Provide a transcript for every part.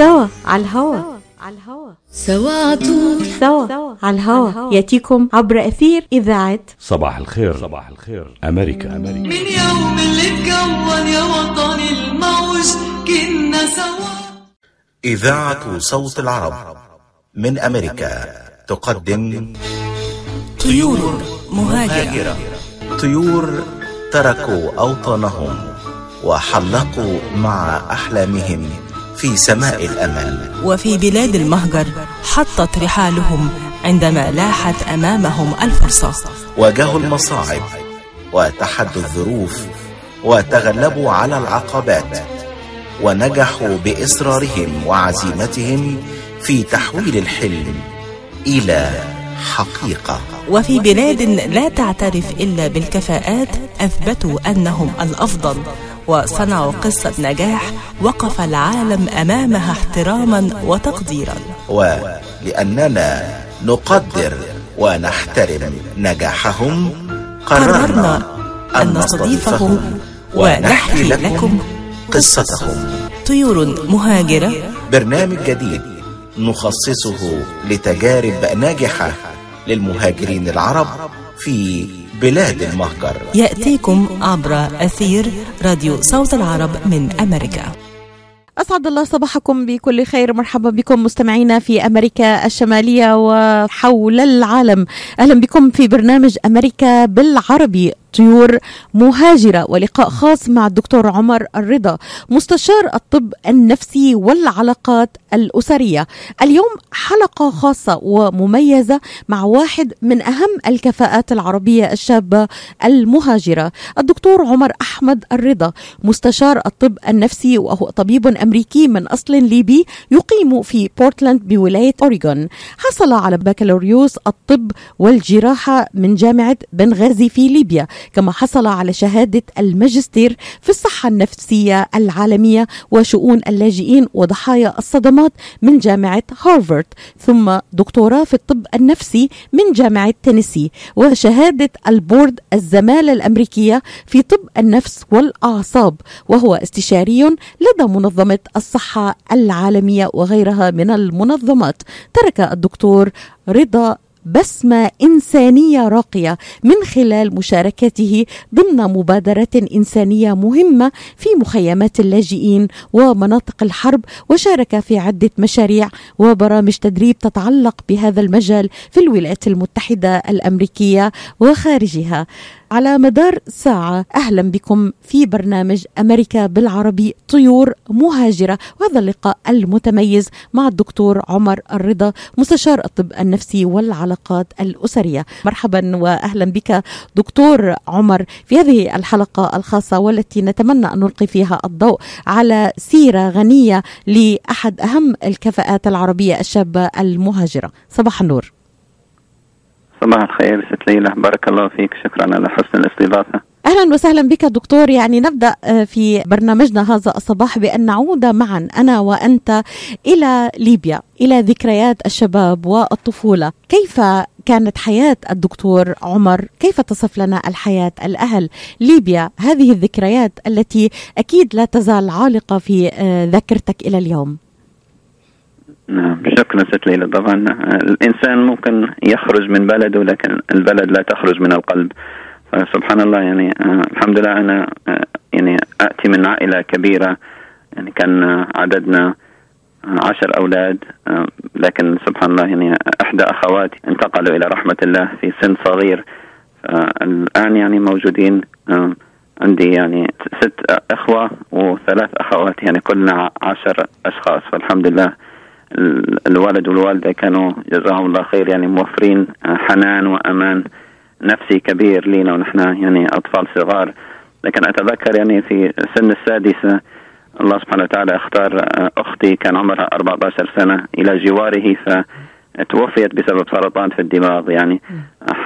سوا على الهوا. على الهوا. سوا عطول سوا على الهوا. يأتيكم عبر أثير إذاعة صباح الخير. صباح الخير. أمريكا أمريكا. من يوم اللي اتكون يا وطني الموج كنا سوا. إذاعة صوت العرب من أمريكا تقدم طيور مهاجرة. طيور تركوا أوطانهم وحلقوا مع أحلامهم. في سماء الأمل. وفي بلاد المهجر حطت رحالهم عندما لاحت أمامهم الفرصة. واجهوا المصاعب وتحدوا الظروف وتغلبوا على العقبات ونجحوا بإصرارهم وعزيمتهم في تحويل الحلم إلى حقيقة. وفي بلاد لا تعترف إلا بالكفاءات أثبتوا أنهم الأفضل. وصنعوا قصة نجاح وقف العالم أمامها احتراما وتقديرا. ولأننا نقدر ونحترم نجاحهم قررنا أن نستضيفهم ونحكي لكم قصتهم. طيور مهاجرة. برنامج جديد نخصصه لتجارب ناجحة للمهاجرين العرب في بلاد المهجر. يأتيكم عبر أثير راديو صوت العرب من أمريكا. أسعد الله صباحكم بكل خير. مرحبا بكم مستمعينا في أمريكا الشمالية وحول العالم. أهلا بكم في برنامج أمريكا بالعربي. طيور مهاجرة ولقاء خاص مع الدكتور عمر الرضا مستشار الطب النفسي والعلاقات الأسرية. اليوم حلقة خاصة ومميزة مع واحد من أهم الكفاءات العربية الشابة المهاجرة الدكتور عمر أحمد الرضا مستشار الطب النفسي وهو طبيب أمريكي من أصل ليبي يقيم في بورتلاند بولاية أوريغون. حصل على بكالوريوس الطب والجراحة من جامعة بنغازي في ليبيا. كما حصل على شهادة الماجستير في الصحة النفسية العالمية وشؤون اللاجئين وضحايا الصدمات من جامعة هارفارد ثم دكتوراه في الطب النفسي من جامعة تينيسي وشهادة البورد الزمالة الأمريكية في طب النفس والأعصاب وهو استشاري لدى منظمة الصحة العالمية وغيرها من المنظمات ترك الدكتور رضا بسمة إنسانية راقية من خلال مشاركته ضمن مبادرات إنسانية مهمة في مخيمات اللاجئين ومناطق الحرب وشارك في عدة مشاريع وبرامج تدريب تتعلق بهذا المجال في الولايات المتحدة الأمريكية وخارجها. على مدار ساعة. أهلا بكم في برنامج أمريكا بالعربي طيور مهاجرة. وهذا اللقاء المتميز مع الدكتور عمر الرضا مستشار الطب النفسي والعلاقات الأسرية. مرحبا وأهلا بك دكتور عمر في هذه الحلقة الخاصة والتي نتمنى أن نلقي فيها الضوء على سيرة غنية لأحد أهم الكفاءات العربية الشابة المهاجرة. صباح النور. صباح الخير ست ليلى. بارك الله فيك. شكرا على حسن الاستضافة. أهلا وسهلا بك دكتور. يعني نبدأ في برنامجنا هذا الصباح بأن نعود معا أنا وأنت إلى ليبيا إلى ذكريات الشباب والطفولة. كيف كانت حياة الدكتور عمر؟ كيف تصف لنا الحياة الأهل؟ ليبيا هذه الذكريات التي أكيد لا تزال عالقة في ذاكرتك إلى اليوم. نعم. شكرا ست ليلى. طبعا الإنسان ممكن يخرج من بلده لكن البلد لا تخرج من القلب. فسبحان الله يعني الحمد لله آه يعني أتي من عائلة كبيرة. يعني كان عددنا عشر أولاد. لكن سبحان الله يعني إحدى أخواتي انتقلوا إلى رحمة الله في سن صغير. الآن يعني موجودين. عندي يعني ست إخوة وثلاث أخوات يعني كلنا عشر أشخاص. فالحمد لله الوالد والوالدة كانوا جزاهم الله خير يعني موفرين حنان وأمان. نفسي كبير لينا ونحن يعني أطفال صغار. لكن أتذكر يعني في سن السادسة الله سبحانه وتعالى اختار أختي كان عمرها 14 سنة إلى جواره فتوفيت بسبب سرطان في الدماغ. يعني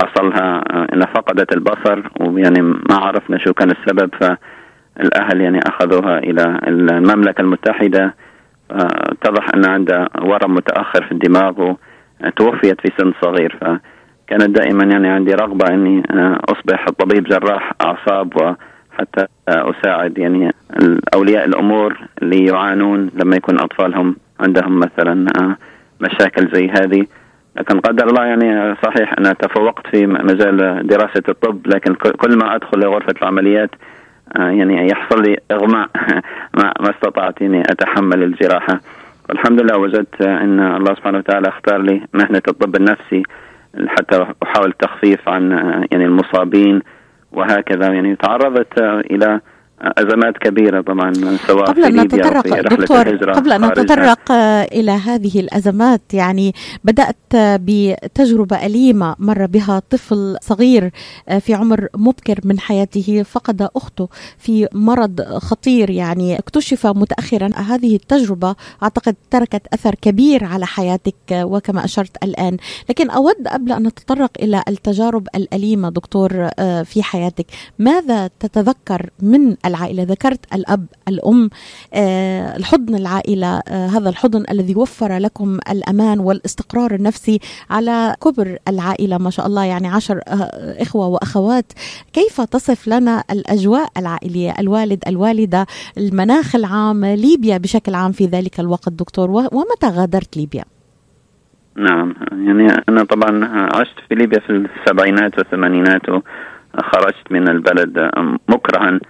حصلها أنها فقدت البصر ويعني ما عرفنا شو كان السبب فالأهل يعني أخذوها إلى المملكة المتحدة. اتضح أن عندها ورم متأخر في الدماغ وتوفيت في سن صغير فكانت دائما يعني عندي رغبة أني أصبح طبيب جراح أعصاب حتى أساعد يعني اولياء الأمور اللي يعانون لما يكون أطفالهم عندهم مثلا مشاكل زي هذه. لكن قدر الله يعني صحيح أنا تفوقت في مجال دراسة الطب لكن كل ما أدخل لغرفة العمليات يعني يحصل لي إغماء. ما ما استطعت إني أتحمل الجراحة. والحمد لله وجدت إن الله سبحانه وتعالى اختار لي مهنة الطب النفسي حتى أحاول التخفيف عن يعني المصابين وهكذا. يعني تعرضت إلى أزمات كبيرة طبعا سواء قبل في أن ليبيا نتطرق دكتور قبل أن. نتطرق إلى هذه الأزمات يعني بدأت بتجربة أليمة مر بها طفل صغير في عمر مبكر من حياته فقد أخته في مرض خطير يعني اكتشف متاخرا هذه التجربة أعتقد تركت أثر كبير على حياتك وكما أشرت الآن لكن أود قبل أن نتطرق إلى التجارب الأليمة دكتور آه، في حياتك ماذا تتذكر من العائلة. ذكرت الأب الأم آه، الحضن العائلة آه، هذا الحضن الذي وفر لكم الأمان والاستقرار النفسي على كبر العائلة. ما شاء الله يعني عشر آه، إخوة وأخوات. كيف تصف لنا الأجواء العائلية؟ الوالد الوالدة المناخ العام ليبيا بشكل عام في ذلك الوقت دكتور ومتى غادرت ليبيا؟ نعم يعني أنا طبعا عشت في ليبيا في السبعينات والثمانينات وخرجت من البلد مكرها.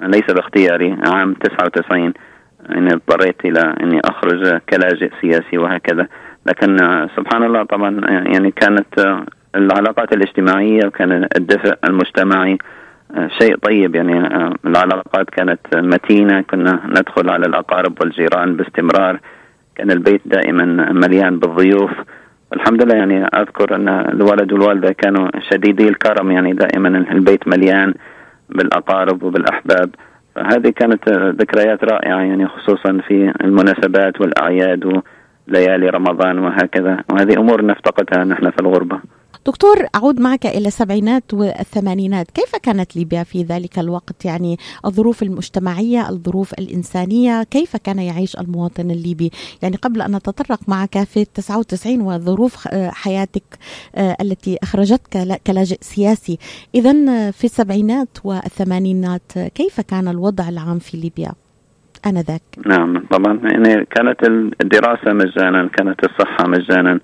ليس باختياري عام 99 يعني اضطريت إلى أني أخرج كلاجئ سياسي وهكذا. لكن سبحان الله طبعا يعني كانت العلاقات الاجتماعية وكان الدفء المجتمعي شيء طيب. يعني العلاقات كانت متينة. كنا ندخل على الأقارب والجيران باستمرار. كان البيت دائما مليان بالضيوف. الحمد لله يعني أذكر أن الولد والوالدة كانوا شديدي الكرم. يعني دائما البيت مليان. بالأقارب وبالأحباب. فهذه كانت ذكريات رائعة يعني خصوصا في المناسبات والأعياد وليالي رمضان وهكذا. وهذه أمور نفتقدها نحن في الغربة. دكتور أعود معك إلى السبعينات والثمانينات. كيف كانت ليبيا في ذلك الوقت؟ يعني الظروف المجتمعية الظروف الإنسانية كيف كان يعيش المواطن الليبي؟ يعني قبل أن نتطرق معك في 99 وظروف آه، حياتك آه، التي أخرجتك كلاجئ سياسي. إذا في السبعينات والثمانينات كيف كان الوضع العام في ليبيا؟ آنذاك. نعم طبعا. يعني كانت الدراسة مجانا كانت الصحة مجانا.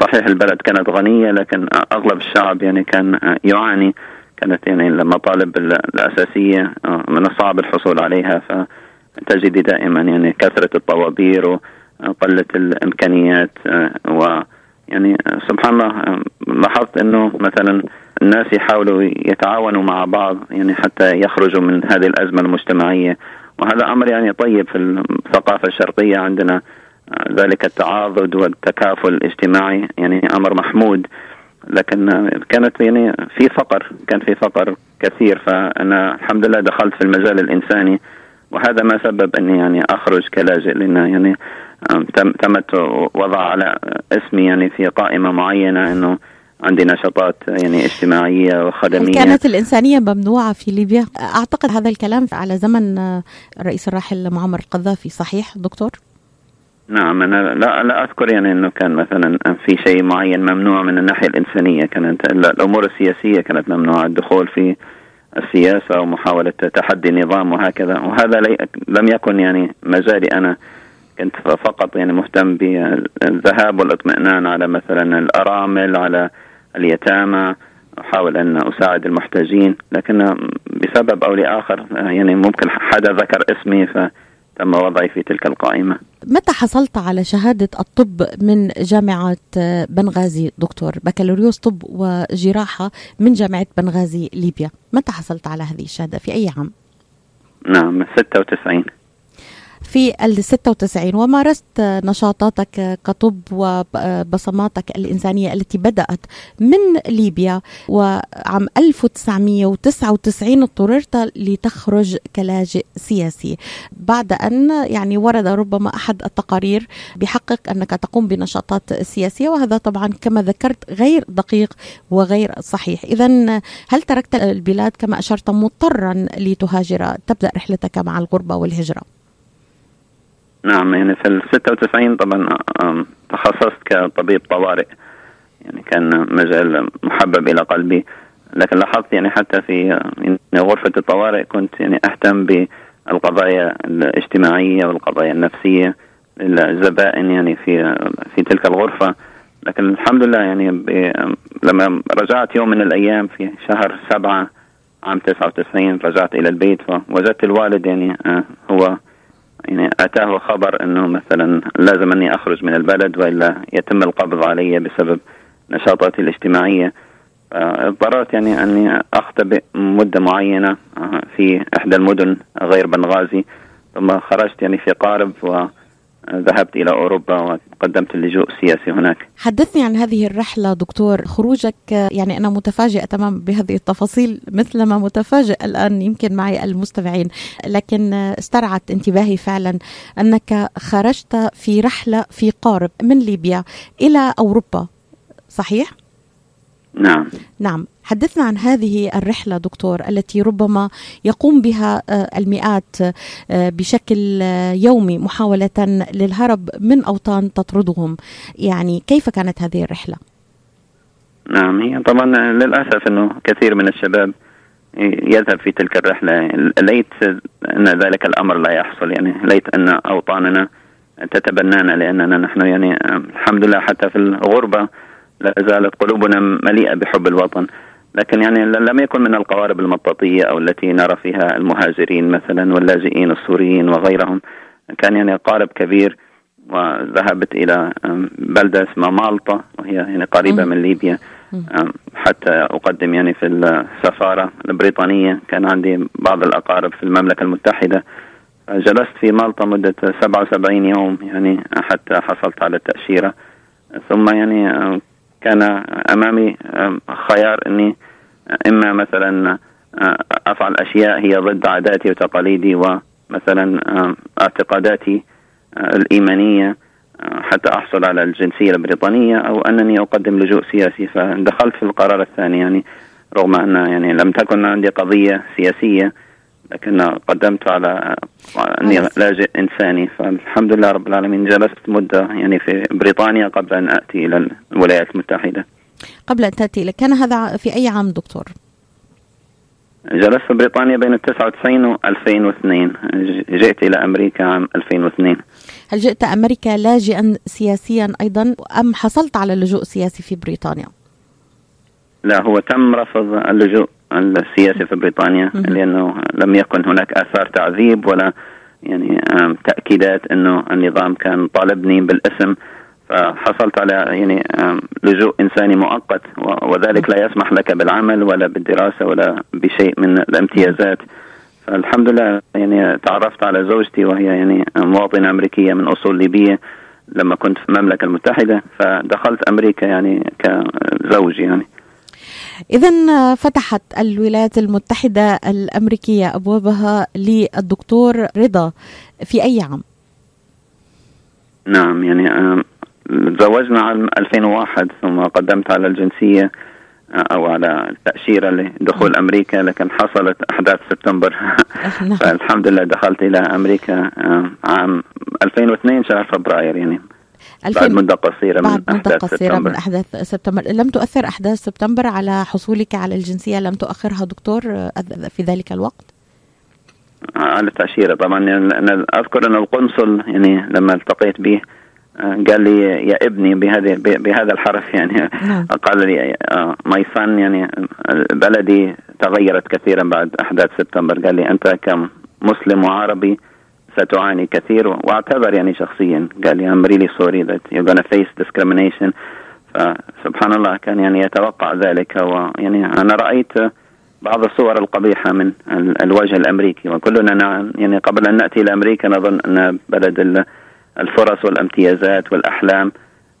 صحيح البلد كانت غنية لكن أغلب الشعب يعني كان يعاني. كانت يعني المطالب الأساسية من الصعب الحصول عليها. فتجدي دائما يعني كثرة الطوابير وقلة الإمكانيات و يعني سبحان الله لاحظت إنه مثلا الناس يحاولوا يتعاونوا مع بعض يعني حتى يخرجوا من هذه الأزمة المجتمعية. وهذا أمر يعني طيب في الثقافة الشرقية عندنا. ذلك التعاضد والتكافل الاجتماعي يعني أمر محمود لكن كانت يعني في فقر كان في فقر كثير فأنا الحمد لله دخلت في المجال الإنساني وهذا ما سبب أني يعني أخرج كلاجئ لأن يعني تم تمت وضع على اسمي يعني في قائمة معينة إنه عندي نشاطات يعني اجتماعية وخدمية كانت الإنسانية ممنوعة في ليبيا؟ أعتقد هذا الكلام على زمن الرئيس الراحل معمر القذافي صحيح دكتور؟ نعم أنا لا لا أذكر يعني إنه كان مثلا في شيء معين ممنوع من الناحية الإنسانية. كانت الأمور السياسية كانت ممنوعة الدخول في السياسة ومحاوله تحدي النظام وهكذا. وهذا لم يكن يعني مجالي أنا. كنت فقط يعني مهتم بالذهاب والإطمئنان على مثلا الأرامل على اليتامى. أحاول أن أساعد المحتاجين لكن بسبب أو لآخر يعني ممكن حدا ذكر اسمي ف تم وضعي في تلك القائمة. متى حصلت على شهادة الطب من جامعة بنغازي؟ دكتور بكالوريوس طب وجراحة من جامعة بنغازي ليبيا. متى حصلت على هذه الشهادة في أي عام؟ نعم 96 في ال 96 ومارست نشاطاتك كطب وبصماتك الإنسانية التي بدأت من ليبيا وعام 1999 اضطررت لتخرج كلاجئ سياسي. بعد أن يعني ورد ربما أحد التقارير بحقك أنك تقوم بنشاطات سياسية وهذا طبعا كما ذكرت غير دقيق وغير صحيح. إذا هل تركت البلاد كما أشرت مضطرا لتهاجر؟ تبدأ رحلتك مع الغربة والهجرة. نعم يعني في ال 96 طبعا تخصصت كطبيب طوارئ. يعني كان مجال محبب إلى قلبي. لكن لاحظت يعني حتى في يعني غرفة الطوارئ كنت يعني أهتم بالقضايا الاجتماعية والقضايا النفسية للزبائن يعني في في تلك الغرفة. لكن الحمد لله يعني لما رجعت يوم من الأيام في شهر سبعة عام 99 رجعت إلى البيت فوجدت الوالد يعني آه، هو يعني أتاه خبر أنه مثلا لازم أني أخرج من البلد وإلا يتم القبض علي بسبب نشاطاتي الاجتماعية. اضطررت يعني أني أختبئ مدة معينة آه، في إحدى المدن غير بنغازي ثم خرجت يعني في قارب و ذهبت إلى أوروبا وقدمت اللجوء السياسي هناك. حدثني عن هذه الرحلة دكتور خروجك يعني أنا متفاجئة تماما بهذه التفاصيل مثلما متفاجئ الآن يمكن معي المستمعين لكن استرعت انتباهي فعلا أنك خرجت في رحلة في قارب من ليبيا إلى أوروبا صحيح؟ نعم. نعم. حدثنا عن هذه الرحلة دكتور التي ربما يقوم بها آه، المئات آه، بشكل آه، يومي محاولة للهرب من أوطان تطردهم. يعني كيف كانت هذه الرحلة؟ نعم هي طبعا للأسف أنه كثير من الشباب يذهب في تلك الرحلة. ليت أن ذلك الأمر لا يحصل. يعني ليت أن أوطاننا تتبنانا لأننا نحن يعني الحمد لله حتى في الغربة لا زالت قلوبنا مليئة بحب الوطن. لكن يعني لم يكن من القوارب المطاطية أو التي نرى فيها المهاجرين مثلا واللاجئين السوريين وغيرهم. كان يعني قارب كبير وذهبت إلى بلدة اسمها مالطا وهي يعني قريبة من ليبيا. حتى أقدم يعني في السفارة البريطانية. كان عندي بعض الأقارب في المملكة المتحدة. جلست في مالطا مدة 77 يوم يعني حتى حصلت على التأشيرة ثم يعني كان أمامي خيار إني إما مثلا آه، أفعل أشياء هي ضد عاداتي وتقاليدي ومثلا اعتقاداتي آه، الإيمانية آه، حتى أحصل على الجنسية البريطانية أو أنني أقدم لجوء سياسي. فدخلت في القرار الثاني يعني رغم أن يعني لم تكن عندي قضية سياسية لكن قدمت على أني لاجئ إنساني. فالحمد لله رب العالمين جلست مدة يعني في بريطانيا قبل أن آتي إلى الولايات المتحدة. قبل أن تأتي كان هذا في أي عام دكتور؟ جلست في بريطانيا بين 99 و 2002 جئت إلى أمريكا عام 2002 هل جئت أمريكا لاجئا سياسيا أيضا؟ أم حصلت على اللجوء السياسي في بريطانيا؟ لا هو تم رفض اللجوء السياسي في بريطانيا لأنه لم يكن هناك آثار تعذيب ولا يعني تأكيدات إنه النظام كان طالبني بالاسم. فحصلت على يعني لجوء إنساني مؤقت وذلك لا يسمح لك بالعمل ولا بالدراسة ولا بشيء من الامتيازات فالحمد لله يعني تعرفت على زوجتي وهي يعني مواطنة أمريكية من أصول ليبية لما كنت في المملكة المتحدة فدخلت أمريكا يعني كزوج يعني إذا فتحت الولايات المتحدة الأمريكية أبوابها للدكتور رضا في أي عام؟ نعم يعني تزوجنا عام 2001 ثم قدمت على الجنسية أو على التأشيرة لدخول أمريكا لكن حصلت أحداث سبتمبر نعم. فالحمد لله دخلت إلى أمريكا عام 2002 شهر فبراير يعني بعد مدة قصيرة بعد من مدة قصيرة سبتمبر. من أحداث سبتمبر لم تؤثر أحداث سبتمبر على حصولك على الجنسية لم تؤخرها دكتور في ذلك الوقت؟ على التأشيرة طبعا أنا أذكر أن القنصل يعني لما التقيت به قال لي يا ابني بهذه بهذا الحرف يعني. نعم. قال لي ماي سان يعني بلدي تغيرت كثيرا بعد أحداث سبتمبر. قال لي أنت كمسلم وعربي ستعاني كثير. واعتذر يعني شخصيا. قال لي I'm really sorry that you're gonna face discrimination. فسبحان الله كان يعني يتوقع ذلك. ويعني أنا رأيت بعض الصور القبيحة من الوجه الأمريكي. وكلنا يعني قبل أن نأتي إلى أمريكا نظن أن بلد الفرص والامتيازات والأحلام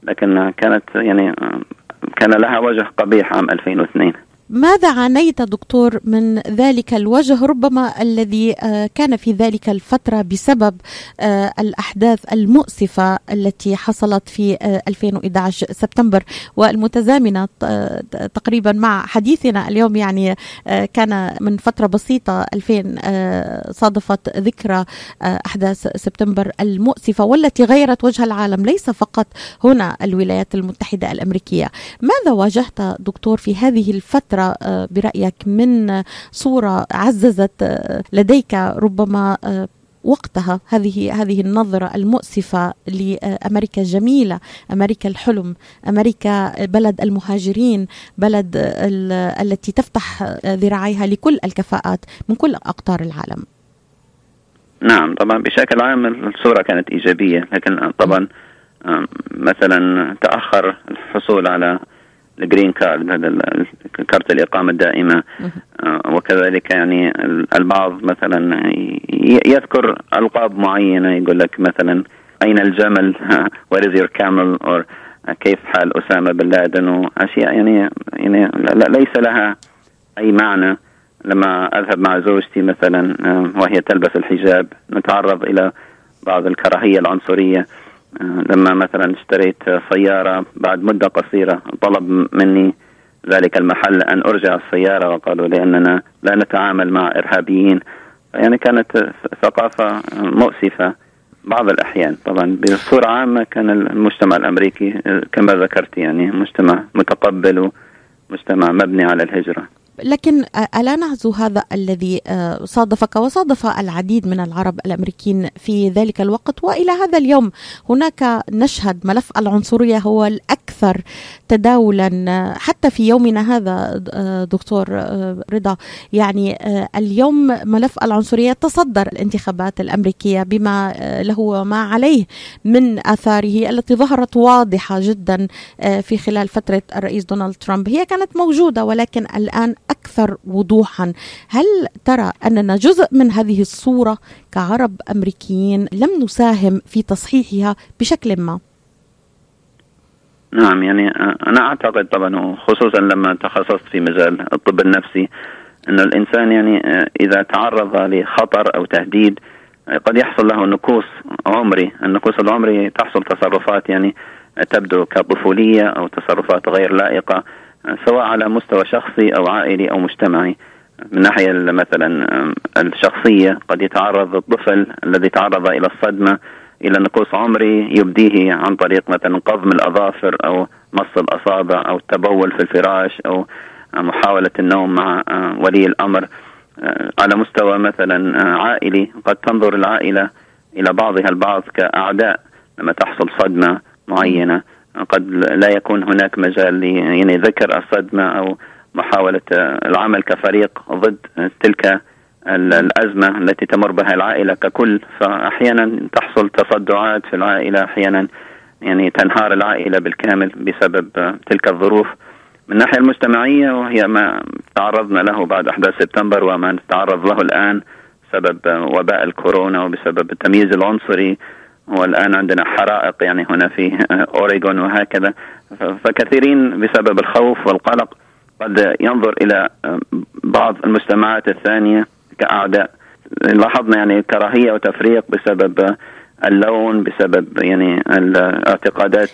لكن كانت يعني كان لها وجه قبيح عام 2002 ماذا عانيت دكتور من ذلك الوجه ربما الذي آه، كان في ذلك الفترة بسبب آه، الأحداث المؤسفة التي حصلت في 2011 آه، سبتمبر والمتزامنة تقريبا مع حديثنا اليوم يعني كان من فترة بسيطة 2000 صادفت ذكرى أحداث سبتمبر المؤسفة والتي غيرت وجه العالم ليس فقط هنا الولايات المتحدة الأمريكية. ماذا واجهت دكتور في هذه الفترة؟ فترة آه، برأيك من صورة عززت آه، لديك ربما آه، وقتها هذه هذه النظرة المؤسفة لأمريكا الجميلة أمريكا الحلم أمريكا بلد المهاجرين بلد ال- التي تفتح ذراعيها لكل الكفاءات من كل أقطار العالم. نعم طبعا بشكل عام الصورة كانت إيجابية لكن طبعا مثلا تأخر الحصول على ال green card هذا كارت الإقامة الدائمة. آه، وكذلك يعني ال- البعض مثلا يذكر ألقاب معينة يقول لك مثلا أين الجمل؟ Where is your camel? Or كيف حال أسامة بن لادن؟ وأشياء يعني يعني ليس لها أي معنى. لما أذهب مع زوجتي مثلا آه، وهي تلبس الحجاب نتعرض إلى بعض الكراهية العنصرية. لما مثلا اشتريت سيارة بعد مدة قصيرة طلب مني ذلك المحل أن أرجع السيارة وقالوا لأننا لا نتعامل مع إرهابيين. يعني كانت ثقافة مؤسفة بعض الأحيان. طبعا بصورة عامة كان المجتمع الأمريكي كما ذكرت يعني مجتمع متقبل ومجتمع مبني على الهجرة. لكن ألا نعزو هذا الذي صادفك وصادف العديد من العرب الأمريكيين في ذلك الوقت وإلى هذا اليوم. هناك نشهد ملف العنصرية هو الأكثر تداولا حتى في يومنا هذا دكتور رضا. يعني اليوم ملف العنصرية تصدر الانتخابات الأمريكية بما له وما عليه من آثاره التي ظهرت واضحة جدا في خلال فترة الرئيس دونالد ترامب. هي كانت موجودة ولكن الآن أكثر وضوحا. هل ترى أننا جزء من هذه الصورة كعرب أمريكيين لم نساهم في تصحيحها بشكل ما؟ نعم يعني أنا أعتقد طبعا وخصوصا لما تخصصت في مجال الطب النفسي أن الإنسان يعني إذا تعرض لخطر أو تهديد قد يحصل له نكوص عمري. النكوص العمري تحصل تصرفات يعني تبدو كطفولية أو تصرفات غير لائقة. سواء على مستوى شخصي أو عائلي أو مجتمعي. من ناحية مثلا الشخصية قد يتعرض الطفل الذي تعرض إلى الصدمة إلى نقوص عمري يبديه عن طريق مثلا قضم الأظافر أو مص الأصابع أو التبول في الفراش أو محاولة النوم مع ولي الأمر. آه، على مستوى مثلا آه، عائلي قد تنظر العائلة إلى بعضها البعض كأعداء لما تحصل صدمة معينة. قد لا يكون هناك مجال يعني ذكر الصدمة أو محاولة آه، العمل كفريق ضد تلك ال- الأزمة التي تمر بها العائلة ككل. فأحيانا تحصل تصدعات في العائلة أحيانا يعني تنهار العائلة بالكامل بسبب تلك الظروف. من الناحية المجتمعية وهي ما تعرضنا له بعد أحداث سبتمبر وما نتعرض له الآن بسبب وباء الكورونا وبسبب التمييز العنصري والآن عندنا حرائق يعني هنا في آه، أوريغون وهكذا. فكثيرين بسبب الخوف والقلق قد ينظر إلى آه، بعض المجتمعات الثانية كأعداء. لاحظنا يعني كراهية وتفريق بسبب اللون بسبب يعني الاعتقادات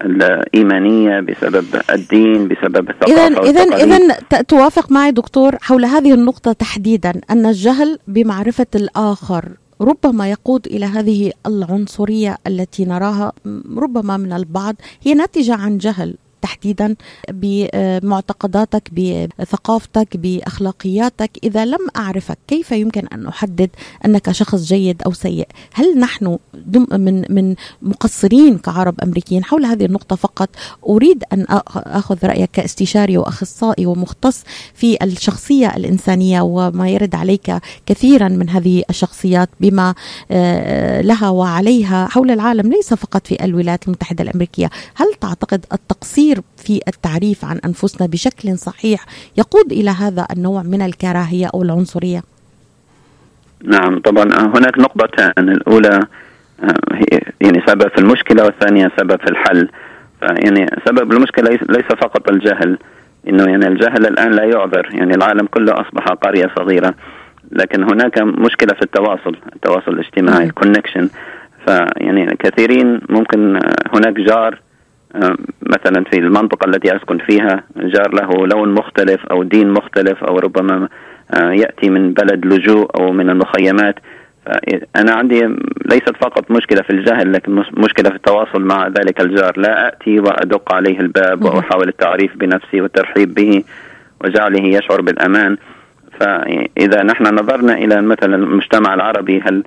الإيمانية بسبب الدين بسبب إذا والتقاليد. إذا ت- توافق معي دكتور حول هذه النقطة تحديدا أن الجهل بمعرفة الآخر. ربما يقود إلى هذه العنصرية التي نراها ربما من البعض هي ناتجة عن جهل. تحديدا بمعتقداتك بثقافتك بأخلاقياتك. إذا لم أعرفك كيف يمكن أن أحدد أنك شخص جيد أو سيء؟ هل نحن من من مقصرين كعرب أمريكيين؟ حول هذه النقطة فقط أريد أن أخذ رأيك كاستشاري وأخصائي ومختص في الشخصية الإنسانية وما يرد عليك كثيرا من هذه الشخصيات بما آه، لها وعليها حول العالم ليس فقط في الولايات المتحدة الأمريكية. هل تعتقد التقصير في التعريف عن أنفسنا بشكل صحيح. يقود إلى هذا النوع من الكراهية أو العنصرية؟ نعم طبعا هناك نقطتان. الأولى آه، هي يعني سبب في المشكلة والثانية سبب في الحل. يعني سبب المشكلة ليس- فقط الجهل إنه يعني الجهل الآن لا يعذر. يعني العالم كله أصبح قرية صغيرة. لكن هناك مشكلة في التواصل التواصل الاجتماعي. الكونكشن فيعني كثيرين ممكن آه، هناك جار آه، مثلا في المنطقة التي أسكن فيها جار له لون مختلف أو دين مختلف أو ربما آه، يأتي من بلد لجوء أو من المخيمات. فأنا عندي ليست فقط مشكلة في الجهل لكن مش- مشكلة في التواصل مع ذلك الجار. لا أتي وأدق عليه الباب. وأحاول التعريف بنفسي والترحيب به وجعله يشعر بالأمان. فإذا نحن نظرنا إلى مثلا المجتمع العربي هل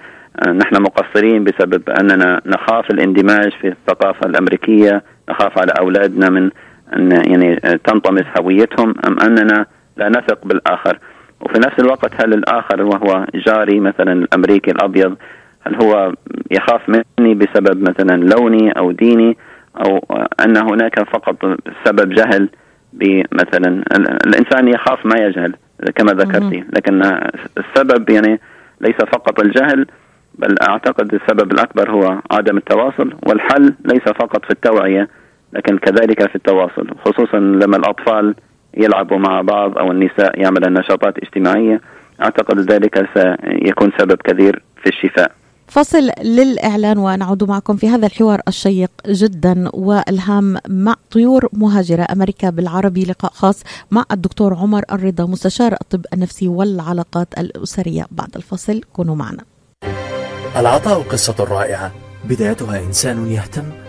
نحن مقصرين بسبب أننا نخاف الاندماج في الثقافة الأمريكية؟ نخاف على أولادنا من أن يعني تنطمس هويتهم أم أننا لا نثق بالآخر. وفي نفس الوقت هل الآخر وهو جاري مثلا الأمريكي الأبيض هل هو يخاف مني بسبب مثلا لوني أو ديني أو أن هناك فقط سبب جهل بمثلا الإنسان يخاف ما يجهل كما ذكرتي. لكن السبب يعني ليس فقط الجهل بل أعتقد السبب الأكبر هو عدم التواصل والحل ليس فقط في التوعية. لكن كذلك في التواصل خصوصا لما الأطفال يلعبوا مع بعض أو النساء يعملن نشاطات اجتماعية أعتقد ذلك سيكون سبب كبير في الشفاء. فصل للإعلان ونعود معكم في هذا الحوار الشيق جدا والهام مع طيور مهاجرة أمريكا بالعربي لقاء خاص مع الدكتور عمر الرضا مستشار الطب النفسي والعلاقات الأسرية. بعد الفصل كونوا معنا. العطاء قصة رائعة بدايتها إنسان يهتم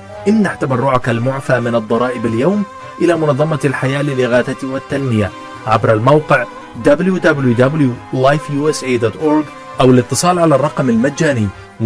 امنح تبرعك المعفى من الضرائب اليوم إلى منظمة الحياة للإغاثة والتنمية. عبر الموقع www.lifeusa.org أو الاتصال على الرقم المجاني 1-800-827-3543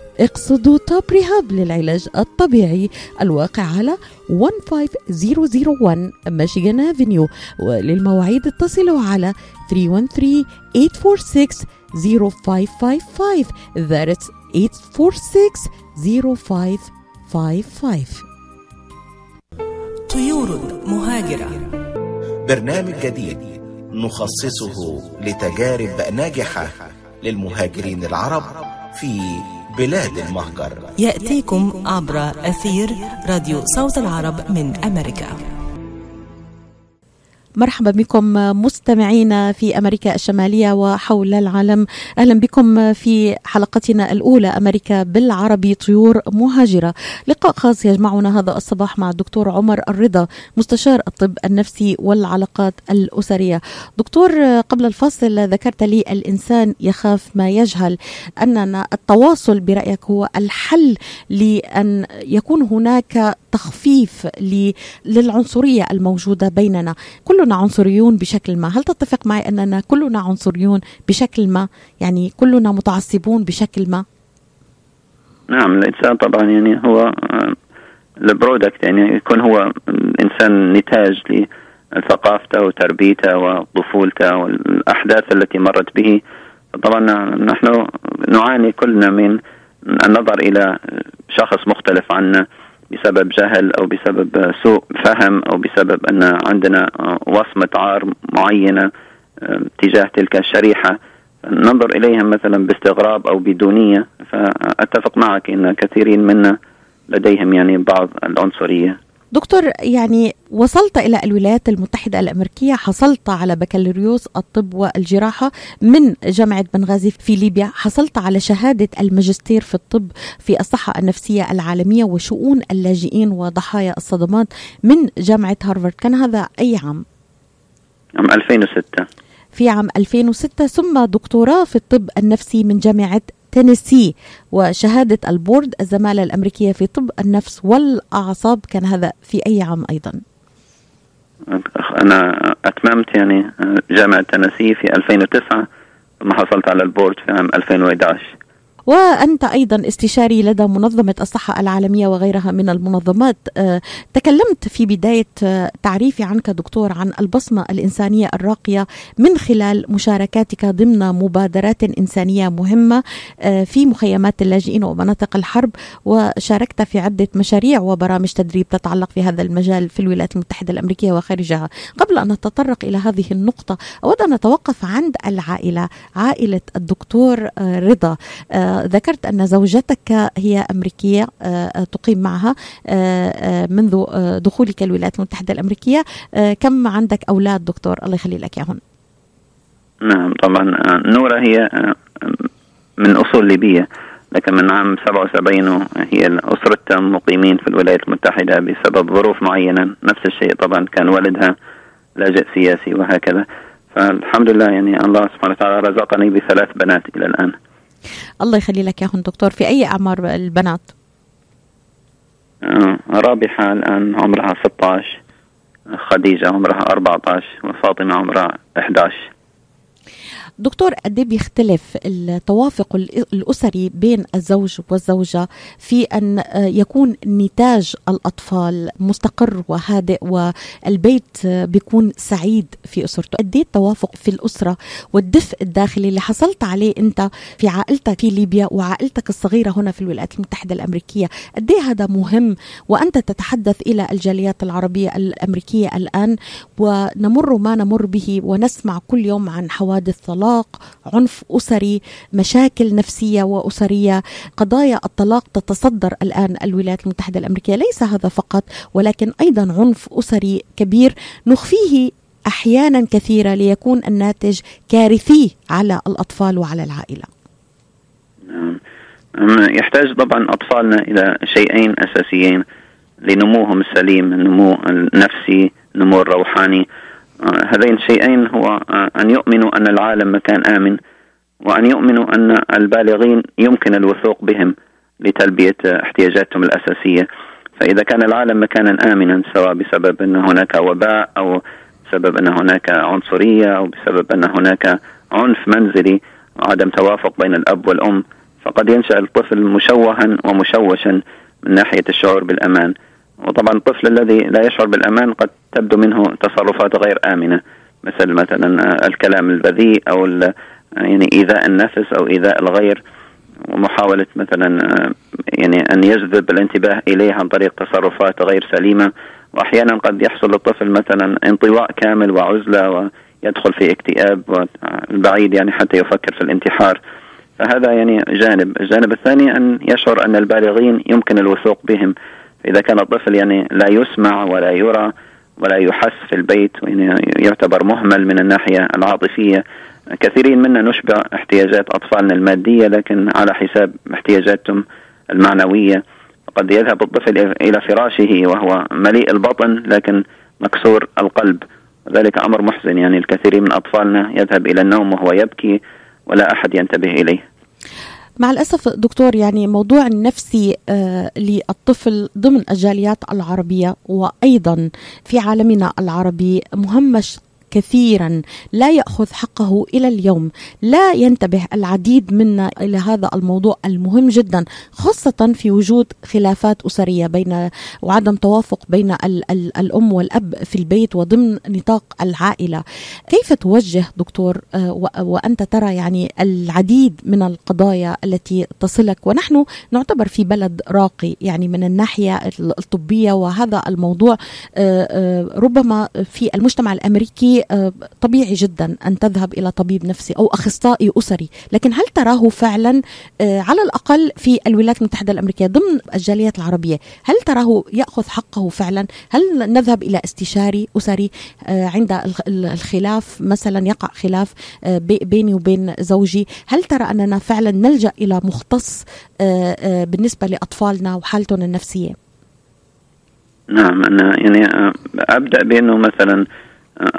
اقصدوا توب ريهاب للعلاج الطبيعي الواقع على 15001 ميشيغان افنيو وللمواعيد اتصلوا على 313 846 0555 that's 846 0555 طيور مهاجرة. برنامج جديد نخصصه لتجارب ناجحة للمهاجرين العرب في بلاد المهجر. يأتيكم عبر أثير راديو صوت العرب من أمريكا. مرحبا بكم مستمعينا في أمريكا الشمالية وحول العالم. أهلا بكم في حلقتنا الأولى أمريكا بالعربي طيور مهاجرة. لقاء خاص يجمعنا هذا الصباح مع الدكتور عمر الرضا مستشار الطب النفسي والعلاقات الأسرية. دكتور قبل الفصل ذكرت لي الإنسان يخاف ما يجهل. أننا التواصل برأيك هو الحل لأن يكون هناك تخفيف للعنصرية الموجودة بيننا. كلنا عنصريون بشكل ما. هل تتفق معي أننا كلنا عنصريون بشكل ما؟ يعني كلنا متعصبون بشكل ما؟ نعم الإنسان طبعا يعني هو البرودكت يعني يكون هو الإنسان نتاج لثقافته وتربيته وطفولته والأحداث التي مرت به. طبعا نحن نعاني كلنا من النظر إلى شخص مختلف عنا بسبب جهل أو بسبب سوء فهم أو بسبب أن عندنا وصمة عار معينة تجاه تلك الشريحة. ننظر اليهم مثلا باستغراب أو بدونية. فأتفق معك إن كثيرين منا لديهم يعني بعض العنصرية. دكتور يعني وصلت إلى الولايات المتحدة الأمريكية حصلت على بكالوريوس الطب والجراحة من جامعة بنغازي في ليبيا حصلت على شهادة الماجستير في الطب في الصحة النفسية العالمية وشؤون اللاجئين وضحايا الصدمات من جامعة هارفارد كان هذا أي عام؟ عام 2006 في عام 2006 ثم دكتوراه في الطب النفسي من جامعة تينيسي وشهادة ال board الزمالة الأمريكية في طب النفس والأعصاب كان هذا في أي عام أيضا؟ أنا أتممت يعني جامعة تنسي في 2009 ثم حصلت على ال board في عام 2011 وأنت أيضا استشاري لدى منظمة الصحة العالمية وغيرها من المنظمات. آه، تكلمت في بداية آه، تعريفي عنك دكتور عن البصمة الإنسانية الراقية من خلال مشاركاتك ضمن مبادرات إنسانية مهمة آه، في مخيمات اللاجئين ومناطق الحرب وشاركت في عدة مشاريع وبرامج تدريب تتعلق في هذا المجال في الولايات المتحدة الأمريكية وخارجها. قبل أن نتطرق إلى هذه النقطة أود أن نتوقف عند العائلة عائلة الدكتور رضا. ذكرت أن زوجتك هي أمريكية آه، تقيم معها آه، منذ دخولك الولايات المتحدة الأمريكية. كم عندك أولاد دكتور؟ الله يخلي لك إياهم. نعم طبعا. نورة هي من أصول ليبية لكن من عام 77 هي أسرتها مقيمين في الولايات المتحدة بسبب ظروف معينة. نفس الشيء طبعا كان والدها لاجئ سياسي وهكذا. فالحمد لله يعني الله سبحانه وتعالى رزقني بثلاث بنات إلى الآن. الله يخلي لك ياهن دكتور في أي أعمار البنات؟ آه، رابحة الآن عمرها 16 خديجة عمرها 14 وفاطمة عمرها 11 دكتور قد إيه بيختلف التوافق الأسري بين الزوج والزوجة في أن آه، يكون نتاج الأطفال مستقر وهادئ والبيت بيكون سعيد في أسرته؟ قد إيه التوافق في الأسرة والدفء الداخلي اللي حصلت عليه أنت في عائلتك في ليبيا وعائلتك الصغيرة هنا في الولايات المتحدة الأمريكية؟ قد إيه هذا مهم وأنت تتحدث إلى الجاليات العربية الأمريكية الآن ونمر ما نمر به ونسمع كل يوم عن حوادث طلاق الطلاق عنف أسري مشاكل نفسية وأسرية قضايا الطلاق تتصدر الآن الولايات المتحدة الأمريكية. ليس هذا فقط ولكن أيضا عنف أسري كبير نخفيه أحيانا كثيرة ليكون الناتج كارثي على الأطفال وعلى العائلة. نعم. يحتاج طبعا أطفالنا إلى شيئين أساسيين لنموهم السليم النمو النفسي النمو الروحاني. هذين الشيئين هو آه، أن يؤمنوا أن العالم مكان آمن وأن يؤمنوا أن البالغين يمكن الوثوق بهم لتلبية احتياجاتهم الأساسية. فإذا كان العالم مكانا آمنا سواء بسبب أن هناك وباء أو بسبب أن هناك عنصرية أو بسبب أن هناك عنف منزلي وعدم توافق بين الأب والأم فقد ينشأ الطفل مشوها ومشوشا من ناحية الشعور بالأمان. وطبعا الطفل الذي لا يشعر بالأمان قد تبدو منه تصرفات غير آمنة مثل مثلا الكلام البذيء أو يعني إيذاء النفس أو إيذاء الغير ومحاولة مثلا يعني أن يجذب الانتباه إليه عن طريق تصرفات غير سليمة. وأحيانا قد يحصل للطفل مثلا انطواء كامل وعزلة ويدخل في اكتئاب البعيد يعني حتى يفكر في الانتحار. فهذا يعني جانب. الجانب الثاني أن يشعر أن البالغين يمكن الوثوق بهم. إذا كان الطفل يعني لا يسمع ولا يرى ولا يحس في البيت يعني يعتبر مهمل من الناحية العاطفية. كثيرين منا نشبع احتياجات أطفالنا المادية لكن على حساب احتياجاتهم المعنوية. قد يذهب الطفل إلى فراشه وهو مليء البطن لكن مكسور القلب. وذلك أمر محزن يعني الكثير من أطفالنا يذهب إلى النوم وهو يبكي ولا أحد ينتبه إليه. مع الأسف دكتور يعني موضوع النفسي آه للطفل ضمن الجاليات العربية وأيضا في عالمنا العربي مهمش كثيرا لا يأخذ حقه إلى اليوم. لا ينتبه العديد منا إلى هذا الموضوع المهم جدا خاصة في وجود خلافات أسرية بين وعدم توافق بين ال ال الأم والأب في البيت وضمن نطاق العائلة. كيف توجه دكتور آه، وأنت ترى يعني العديد من القضايا التي تصلك؟ ونحن نعتبر في بلد راقي يعني من الناحية الطبية وهذا الموضوع آه، آه، ربما في المجتمع الأمريكي آه، طبيعي جدا أن تذهب إلى طبيب نفسي أو أخصائي أسري، لكن هل تراه فعلا آه، على الأقل في الولايات المتحدة الأمريكية ضمن الجاليات العربية، هل تراه يأخذ حقه فعلا؟ هل نذهب إلى استشاري أسري آه، عند الخلاف مثلا يقع خلاف بيني وبين زوجي، هل ترى أننا فعلا نلجأ إلى مختص بالنسبة لأطفالنا وحالتهم النفسية؟ نعم أنا يعني أبدأ بأنه مثلا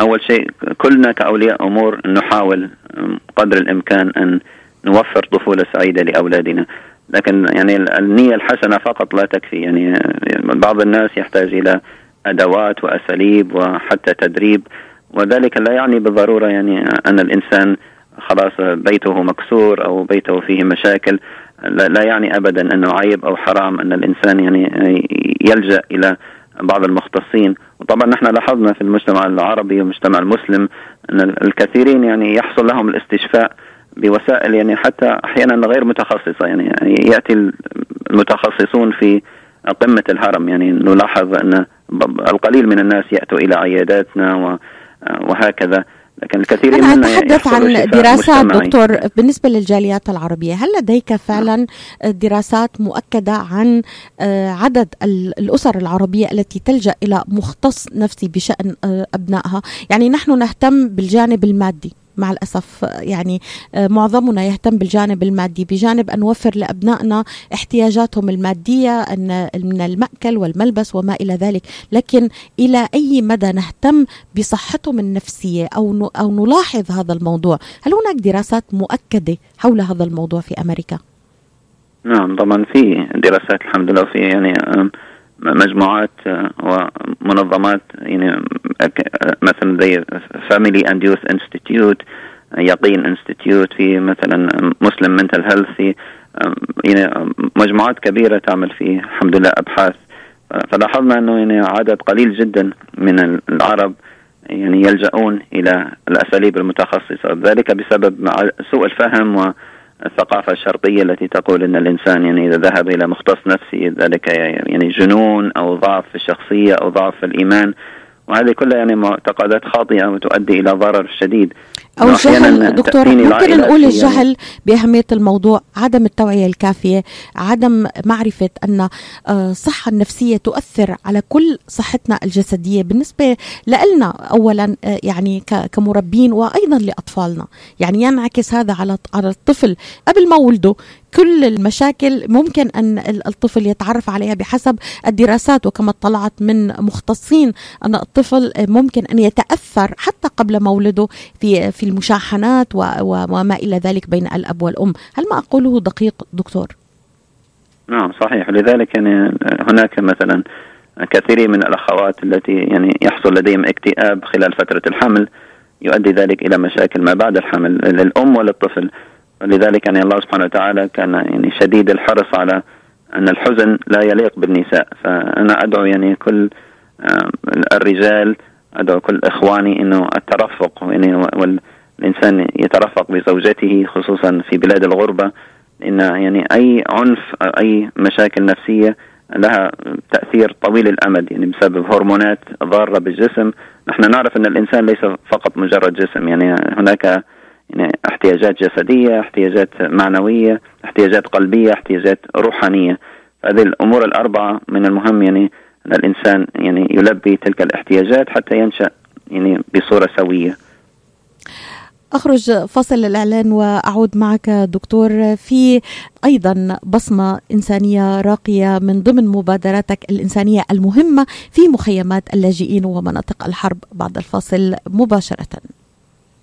أول شيء كلنا كأولياء أمور نحاول قدر الإمكان أن نوفر طفولة سعيدة لأولادنا. لكن يعني النية الحسنة فقط لا تكفي. يعني بعض الناس يحتاج إلى أدوات وأساليب وحتى تدريب وذلك لا يعني بالضرورة يعني أن الإنسان خلاص بيته مكسور أو بيته فيه مشاكل. لا يعني أبدا أنه عيب أو حرام أن الإنسان يعني يلجأ إلى بعض المختصين. وطبعا نحن لاحظنا في المجتمع العربي والمجتمع المسلم أن الكثيرين يعني يحصل لهم الاستشفاء بوسائل يعني حتى أحيانا غير متخصصة. يعني, يعني ياتي المتخصصون في قمة الهرم. يعني نلاحظ أن القليل من الناس يأتوا إلى عياداتنا وهكذا. لكن الكثير أنا أتحدث عن دراسات دكتور بالنسبة للجاليات العربية هل لديك فعلا دراسات مؤكدة عن عدد الأسر العربية التي تلجأ إلى مختص نفسي بشأن أبنائها؟ يعني نحن نهتم بالجانب المادي. مع الأسف يعني معظمنا يهتم بالجانب المادي. بجانب أن نوفر لأبنائنا احتياجاتهم المادية أن من المأكل والملبس وما إلى ذلك. لكن إلى أي مدى نهتم بصحتهم النفسية أو أو نلاحظ هذا الموضوع؟ هل هناك دراسات مؤكدة حول هذا الموضوع في أمريكا؟ نعم طبعا في دراسات الحمد لله في يعني مجموعات ومنظمات يعني مثلا زي Family and Youth Institute يقين Institute في مثلا Muslim Mental Health يعني مجموعات كبيرة تعمل في الحمد لله أبحاث. فلاحظنا إنه يعني عدد قليل جدا من العرب يعني يلجؤون إلى الأساليب المتخصصة. ذلك بسبب سوء الفهم و الثقافة الشرقية التي تقول أن الإنسان يعني إذا ذهب إلى مختص نفسي ذلك يعني جنون أو ضعف في الشخصية أو ضعف في الإيمان. وهذه كلها يعني معتقدات خاطئة وتؤدي إلى ضرر شديد. أو الجهل دكتور ممكن نقول الجهل بأهمية الموضوع عدم التوعية الكافية عدم معرفة أن الصحة النفسية تؤثر على كل صحتنا الجسدية. بالنسبة لنا أولا يعني كمربين وأيضا لأطفالنا. يعني ينعكس هذا على على الطفل. قبل ما ولده كل المشاكل ممكن أن الطفل يتعرف عليها بحسب الدراسات وكما اطلعت من مختصين أن الطفل ممكن أن يتأثر حتى قبل مولده في في المشاحنات وما إلى ذلك بين الأب والأم، هل ما أقوله دقيق دكتور؟ نعم صحيح. لذلك يعني هناك مثلا كثير من الأخوات التي يعني يحصل لديهم اكتئاب خلال فترة الحمل يؤدي ذلك إلى مشاكل ما بعد الحمل للأم وللطفل. ولذلك يعني الله سبحانه وتعالى كان يعني شديد الحرص على أن الحزن لا يليق بالنساء. فأنا أدعو يعني كل الرجال أدعو كل إخواني أنه الترفق يعني والإنسان يترفق بزوجته خصوصا في بلاد الغربة لأن يعني أي عنف أي مشاكل نفسية لها تأثير طويل الأمد يعني بسبب هرمونات ضارة بالجسم. نحن نعرف أن الإنسان ليس فقط مجرد جسم يعني هناك يعني احتياجات جسدية احتياجات معنوية احتياجات قلبية احتياجات روحانية. هذه الأمور الأربعة من المهم يعني أن الإنسان يعني يلبي تلك الاحتياجات حتى ينشأ يعني بصورة سوية. أخرج فاصل الإعلان وأعود معك دكتور. في أيضا بصمة إنسانية راقية من ضمن مبادراتك الإنسانية المهمة في مخيمات اللاجئين ومناطق الحرب. بعد الفاصل مباشرة.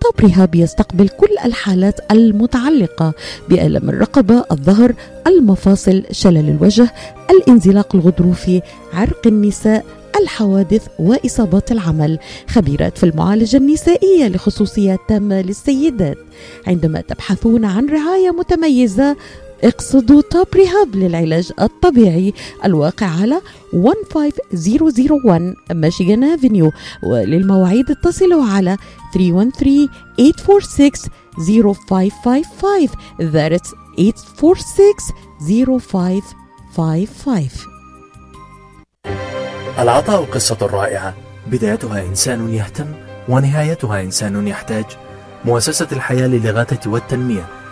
طب رهاب يستقبل كل الحالات المتعلقة بألم الرقبة، الظهر، المفاصل، شلل الوجه، الانزلاق الغضروفي، عرق النساء، الحوادث وإصابات العمل. خبيرات في المعالجة النسائية لخصوصيات تامة للسيدات. عندما تبحثون عن رعاية متميزة اقصدوا توب ريهاب للعلاج الطبيعي الواقع على 15001 ميشيغان افنيو وللمواعيد اتصلوا على 313 846 0555 that's 846 0555 العطاء قصة رائعة. بدايتها إنسان يهتم ونهايتها إنسان يحتاج. مؤسسة الحياة للإغاثة والتنمية.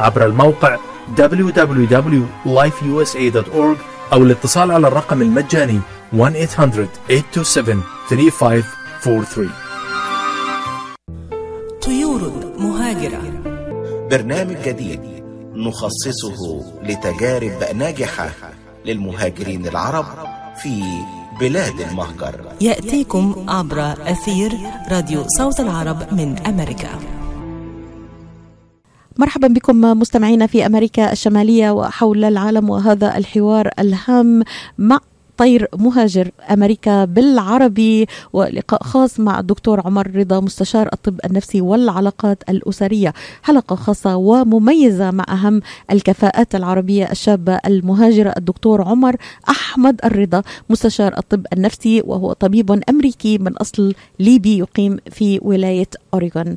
عبر الموقع www.lifeusa.org أو الاتصال على الرقم المجاني 1-800-827-3543 طيور مهاجرة. برنامج جديد نخصصه لتجارب ناجحة للمهاجرين العرب في بلاد المهجر. يأتيكم عبر أثير راديو صوت العرب من أمريكا. مرحبا بكم مستمعينا في أمريكا الشمالية وحول العالم وهذا الحوار الهام مع طير مهاجر أمريكا بالعربي ولقاء خاص مع الدكتور عمر رضا مستشار الطب النفسي والعلاقات الأسرية. حلقة خاصة ومميزة مع أهم الكفاءات العربية الشابه المهاجره الدكتور عمر أحمد الرضا مستشار الطب النفسي وهو طبيب أمريكي من أصل ليبي يقيم في ولاية أوريغون.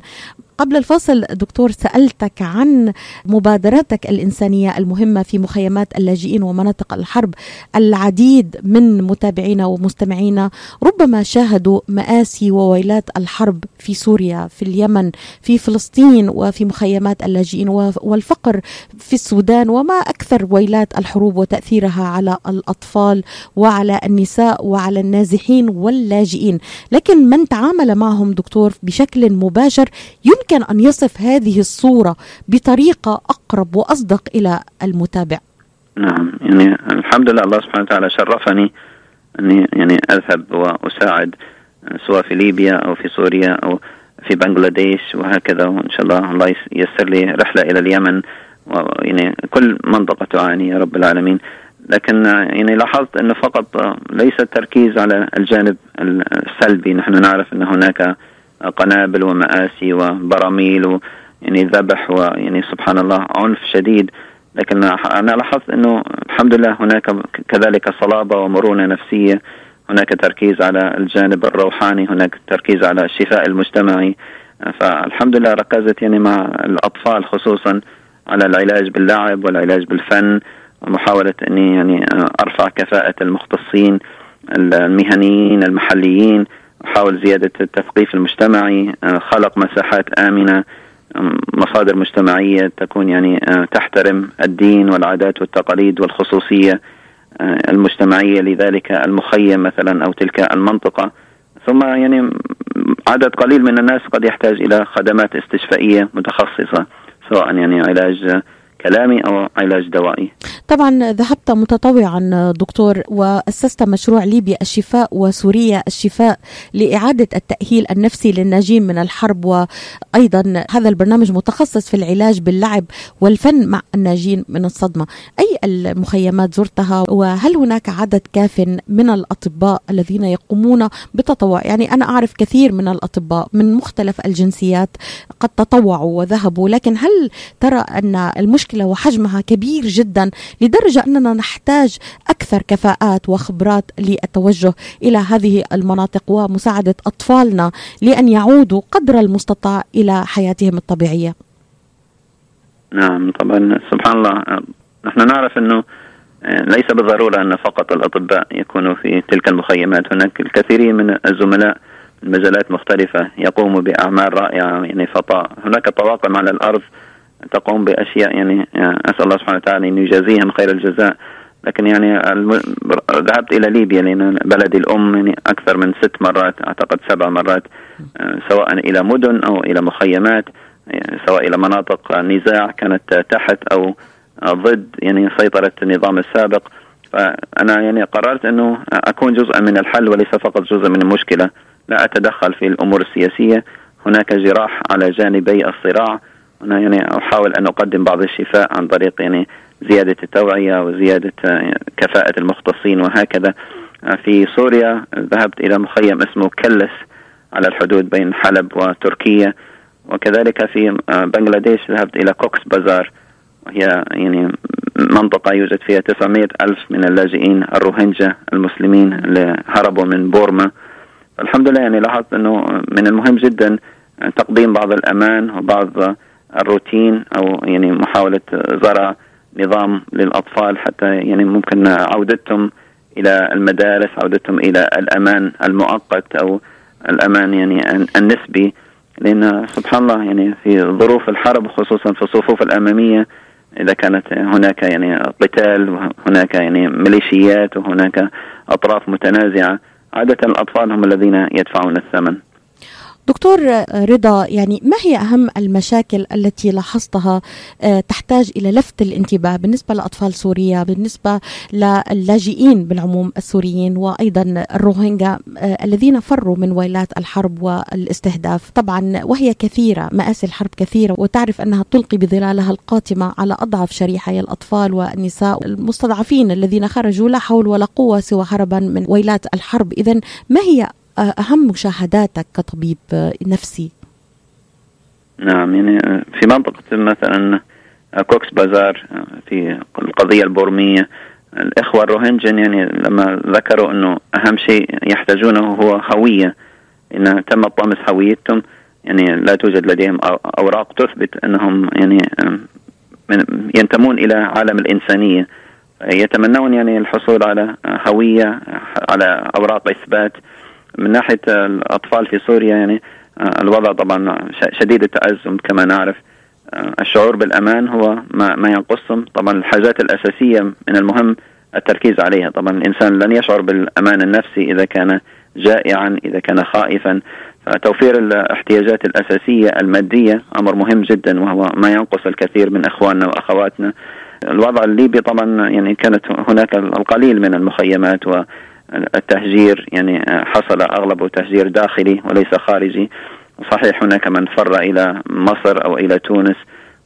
قبل الفاصل دكتور سألتك عن مبادراتك الإنسانية المهمة في مخيمات اللاجئين ومناطق الحرب العديد من متابعينا ومستمعينا ربما شاهدوا مآسي وويلات الحرب في سوريا في اليمن في فلسطين وفي مخيمات اللاجئين والفقر في السودان وما أكثر ويلات الحروب وتأثيرها على الأطفال وعلى النساء وعلى النازحين واللاجئين. لكن من تعامل معهم دكتور بشكل مباشر يمكن يمكن أن يصف هذه الصورة بطريقة أقرب وأصدق إلى المتابع. نعم يعني الحمد لله الله سبحانه وتعالى شرفني أني يعني أذهب وأساعد سواء في ليبيا أو في سوريا أو في بنغلاديش وهكذا وإن شاء الله الله ييسر لي رحلة إلى اليمن ويعني كل منطقة تعاني يا رب العالمين. لكن يعني لاحظت أنه فقط ليس التركيز على الجانب السلبي نحن نعرف أن هناك قنابل ومآسي وبراميل يعني ذبح ويعني سبحان الله عنف شديد. لكن أنا لاحظت أنه الحمد لله هناك كذلك صلابة ومرونة نفسية. هناك تركيز على الجانب الروحاني هناك تركيز على الشفاء المجتمعي. فالحمد لله ركزت يعني مع الأطفال خصوصا على العلاج باللعب والعلاج بالفن ومحاولة أني يعني أرفع كفاءة المختصين المهنيين المحليين. نحاول زيادة التثقيف المجتمعي آه، خلق مساحات آمنة مصادر مجتمعية تكون يعني آه، تحترم الدين والعادات والتقاليد والخصوصية آه، المجتمعية لذلك المخيم مثلا أو تلك المنطقة. ثم يعني عدد قليل من الناس قد يحتاج إلى خدمات استشفائية متخصصة سواء يعني علاج كلامي أو علاج دوائي. طبعا ذهبت متطوعا دكتور وأسست مشروع ليبيا الشفاء وسوريا الشفاء لإعادة التأهيل النفسي للناجين من الحرب وأيضا هذا البرنامج متخصص في العلاج باللعب والفن مع الناجين من الصدمة. أي المخيمات زرتها وهل هناك عدد كاف من الأطباء الذين يقومون بتطوع؟ يعني أنا أعرف كثير من الأطباء من مختلف الجنسيات قد تطوعوا وذهبوا لكن هل ترى أن المشكلة مشكلة وحجمها كبير جدا لدرجة أننا نحتاج أكثر كفاءات وخبرات للتوجه إلى هذه المناطق ومساعدة أطفالنا لأن يعودوا قدر المستطاع إلى حياتهم الطبيعية. نعم طبعا سبحان الله. نحن نعرف أنه ليس بالضرورة أن فقط الأطباء يكونوا في تلك المخيمات. هناك الكثيرين من الزملاء من مجالات مختلفة يقوموا بأعمال رائعة يعني فطاء. هناك طواقم على الأرض تقوم بأشياء يعني, يعني أسأل الله سبحانه وتعالى أن يجازيهم خير الجزاء. لكن يعني الم... ذهبت إلى ليبيا لأن بلدي الأم يعني أكثر من ست مرات أعتقد سبع مرات آه، سواء إلى مدن أو إلى مخيمات يعني سواء إلى مناطق نزاع كانت تحت أو ضد يعني سيطرة النظام السابق. فأنا يعني قررت أنه أكون جزءا من الحل وليس فقط جزء من المشكلة. لا أتدخل في الأمور السياسية. هناك جراح على جانبي الصراع. أنا يعني أحاول أن أقدم بعض الشفاء عن طريق يعني زيادة التوعية وزيادة كفاءة المختصين وهكذا. في سوريا ذهبت إلى مخيم اسمه كلس على الحدود بين حلب وتركيا. وكذلك في بنغلاديش ذهبت إلى كوكس بازار. وهي يعني منطقة يوجد فيها 900 ألف من اللاجئين الروهينجا المسلمين اللي هربوا من بورما. الحمد لله يعني لاحظت أنه من المهم جدا تقديم بعض الأمان وبعض الروتين أو يعني محاولة زرع نظام للأطفال حتى يعني ممكن عودتهم إلى المدارس عودتهم إلى الأمان المؤقت أو الأمان يعني النسبي. لأن سبحان الله يعني في ظروف الحرب خصوصا في الصفوف الأمامية إذا كانت هناك يعني قتال وهناك يعني ميليشيات وهناك أطراف متنازعة عادة الأطفال هم الذين يدفعون الثمن. دكتور رضا يعني ما هي أهم المشاكل التي لاحظتها آه، تحتاج إلى لفت الانتباه بالنسبة لأطفال سوريا بالنسبة للاجئين بالعموم السوريين وأيضا الروهينجا آه، الذين فروا من ويلات الحرب والاستهداف. طبعا وهي كثيرة مآسي الحرب كثيرة وتعرف أنها تلقي بظلالها القاتمة على أضعف شريحة هي الأطفال والنساء المستضعفين الذين خرجوا لا حول ولا قوة سوى هربا من ويلات الحرب. إذا ما هي أهم مشاهداتك كطبيب نفسي؟ نعم يعني في منطقة مثلا كوكس بازار في القضية البورمية. الإخوة الروهنجن يعني لما ذكروا أنه أهم شيء يحتاجونه هو هوية إن تم طمس هويتهم. يعني لا توجد لديهم أوراق تثبت أنهم يعني ينتمون إلى عالم الإنسانية. يتمنون يعني الحصول على هوية على أوراق إثبات. من ناحية الأطفال في سوريا يعني آه، الوضع طبعا شديد التأزم كما نعرف. آه، الشعور بالأمان هو ما, ما ينقصهم. طبعا الحاجات الأساسية من المهم التركيز عليها. طبعا الإنسان لن يشعر بالأمان النفسي إذا كان جائعا إذا كان خائفا. فتوفير الاحتياجات الأساسية المادية أمر مهم جدا وهو ما ينقص الكثير من إخواننا وأخواتنا. الوضع الليبي طبعا يعني كانت هناك القليل من المخيمات و التهجير يعني حصل أغلبه تهجير داخلي وليس خارجي. صحيح هناك من فر إلى مصر أو إلى تونس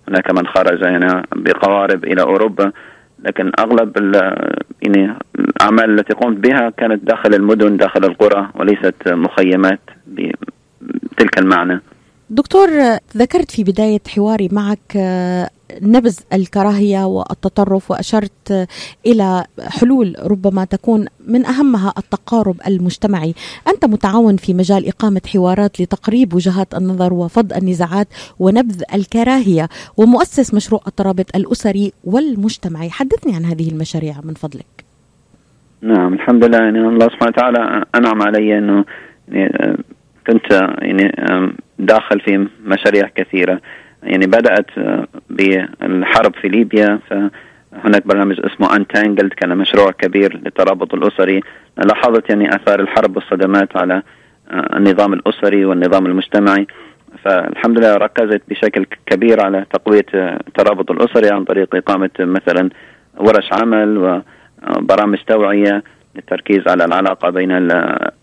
هناك من خرج يعني بقوارب إلى أوروبا. لكن أغلب يعني الأعمال التي قمت بها كانت داخل المدن داخل القرى وليست مخيمات بتلك المعنى. دكتور ذكرت في بداية حواري معك نبذ الكراهية والتطرف وأشرت إلى حلول ربما تكون من أهمها التقارب المجتمعي، أنت متعاون في مجال إقامة حوارات لتقريب وجهات النظر وفض النزاعات ونبذ الكراهية ومؤسس مشروع الترابط الأسري والمجتمعي، حدثني عن هذه المشاريع من فضلك. نعم الحمد لله. يعني الله سبحانه وتعالى أنعم علي أنه يعني كنت يعني داخل في مشاريع كثيرة. يعني بدأت آه، بالحرب في ليبيا. فهناك برنامج اسمه انتانجلد كان مشروع كبير للترابط الأسري. لاحظت يعني آثار الحرب والصدمات على آه، النظام الأسري والنظام المجتمعي. فالحمد لله ركزت بشكل كبير على تقوية آه، الترابط الأسري عن طريق إقامة مثلا ورش عمل وبرامج توعية للتركيز على العلاقة بين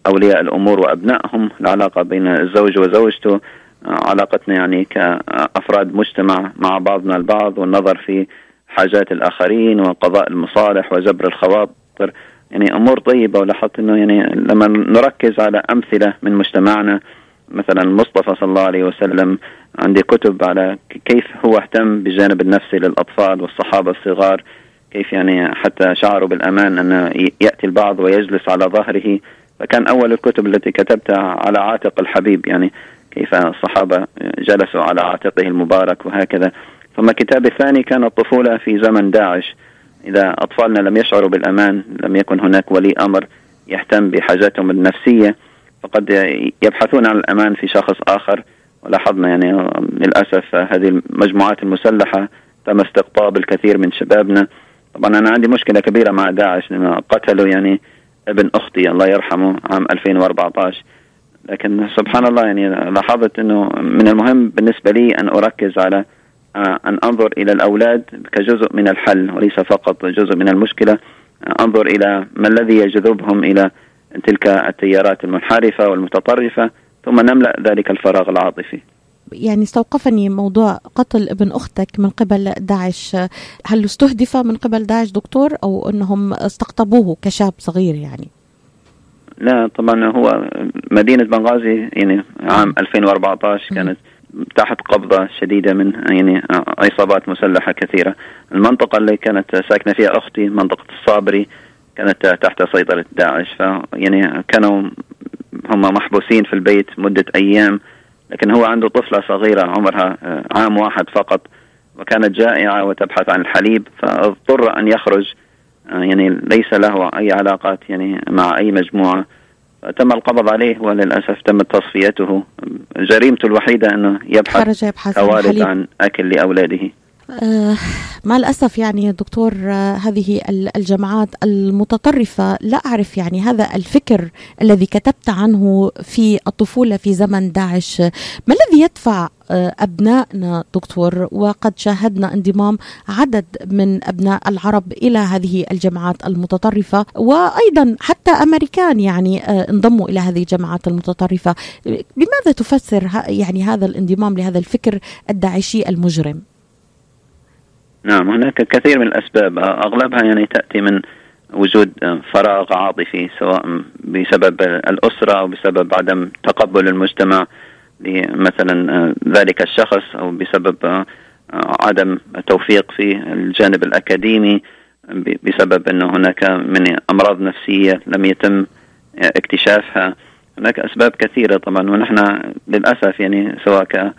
أولياء الأمور وأبنائهم العلاقة بين الزوج وزوجته. علاقتنا يعني كأفراد مجتمع مع بعضنا البعض والنظر في حاجات الآخرين وقضاء المصالح وجبر الخواطر. يعني أمور طيبة ولاحظت أنه يعني لما نركز على أمثلة من مجتمعنا مثلا المصطفى صلى الله عليه وسلم عندي كتب على كيف هو اهتم بالجانب النفسي للأطفال والصحابة الصغار كيف يعني حتى شعروا بالأمان أن يأتي البعض ويجلس على ظهره. فكان أول الكتب التي كتبتها على عاتق الحبيب. يعني كيف الصحابة جلسوا على عاتقه المبارك وهكذا. ثم كتابي الثاني كان الطفولة في زمن داعش. إذا أطفالنا لم يشعروا بالأمان لم يكن هناك ولي أمر يهتم بحاجاتهم النفسية فقد يبحثون عن الأمان في شخص آخر. ولاحظنا يعني للأسف هذه المجموعات المسلحة تم استقطاب الكثير من شبابنا. طبعا أنا عندي مشكلة كبيرة مع داعش لأنه قتلوا يعني ابن أختي الله يرحمه عام 2014 لكن سبحان الله يعني لاحظت إنه من المهم بالنسبة لي أن أركز على آه، أن أنظر إلى الأولاد كجزء من الحل وليس فقط جزء من المشكلة آه، أنظر إلى ما الذي يجذبهم إلى تلك التيارات المنحرفة والمتطرفة ثم نملأ ذلك الفراغ العاطفي. يعني استوقفني موضوع قتل ابن أختك من قبل داعش، هل استهدف من قبل داعش دكتور أو أنهم استقطبوه كشاب صغير يعني؟ لا طبعا هو مدينة بنغازي يعني عام 2014 كانت تحت قبضة شديدة من يعني عصابات مسلحة كثيرة. المنطقة اللي كانت ساكنة فيها أختي منطقة الصابري كانت تحت سيطرة داعش. فيعني كانوا هم محبوسين في البيت مدة أيام لكن هو عنده طفلة صغيرة عمرها عام واحد فقط وكانت جائعة وتبحث عن الحليب فاضطر أن يخرج يعني ليس له أي علاقات يعني مع أي مجموعة. تم القبض عليه وللأسف تم تصفيته. جريمته الوحيدة أنه يبحث, خرج يبحث عن أكل لأولاده. آه مع الأسف يعني دكتور آه هذه الجماعات المتطرفة لا أعرف يعني هذا الفكر الذي كتبت عنه في الطفولة في زمن داعش. ما الذي يدفع آه أبنائنا دكتور؟ وقد شاهدنا انضمام عدد من أبناء العرب إلى هذه الجماعات المتطرفة وأيضا حتى أمريكان يعني آه انضموا إلى هذه الجماعات المتطرفة. بماذا تفسر يعني هذا الانضمام لهذا الفكر الداعشي المجرم؟ نعم هناك كثير من الأسباب. أغلبها يعني تأتي من وجود فراغ عاطفي سواء بسبب الأسرة أو بسبب عدم تقبل المجتمع لمثلا ذلك الشخص أو بسبب عدم توفيق في الجانب الأكاديمي بسبب أنه هناك من أمراض نفسية لم يتم اكتشافها. هناك أسباب كثيرة طبعا ونحن للأسف يعني سواء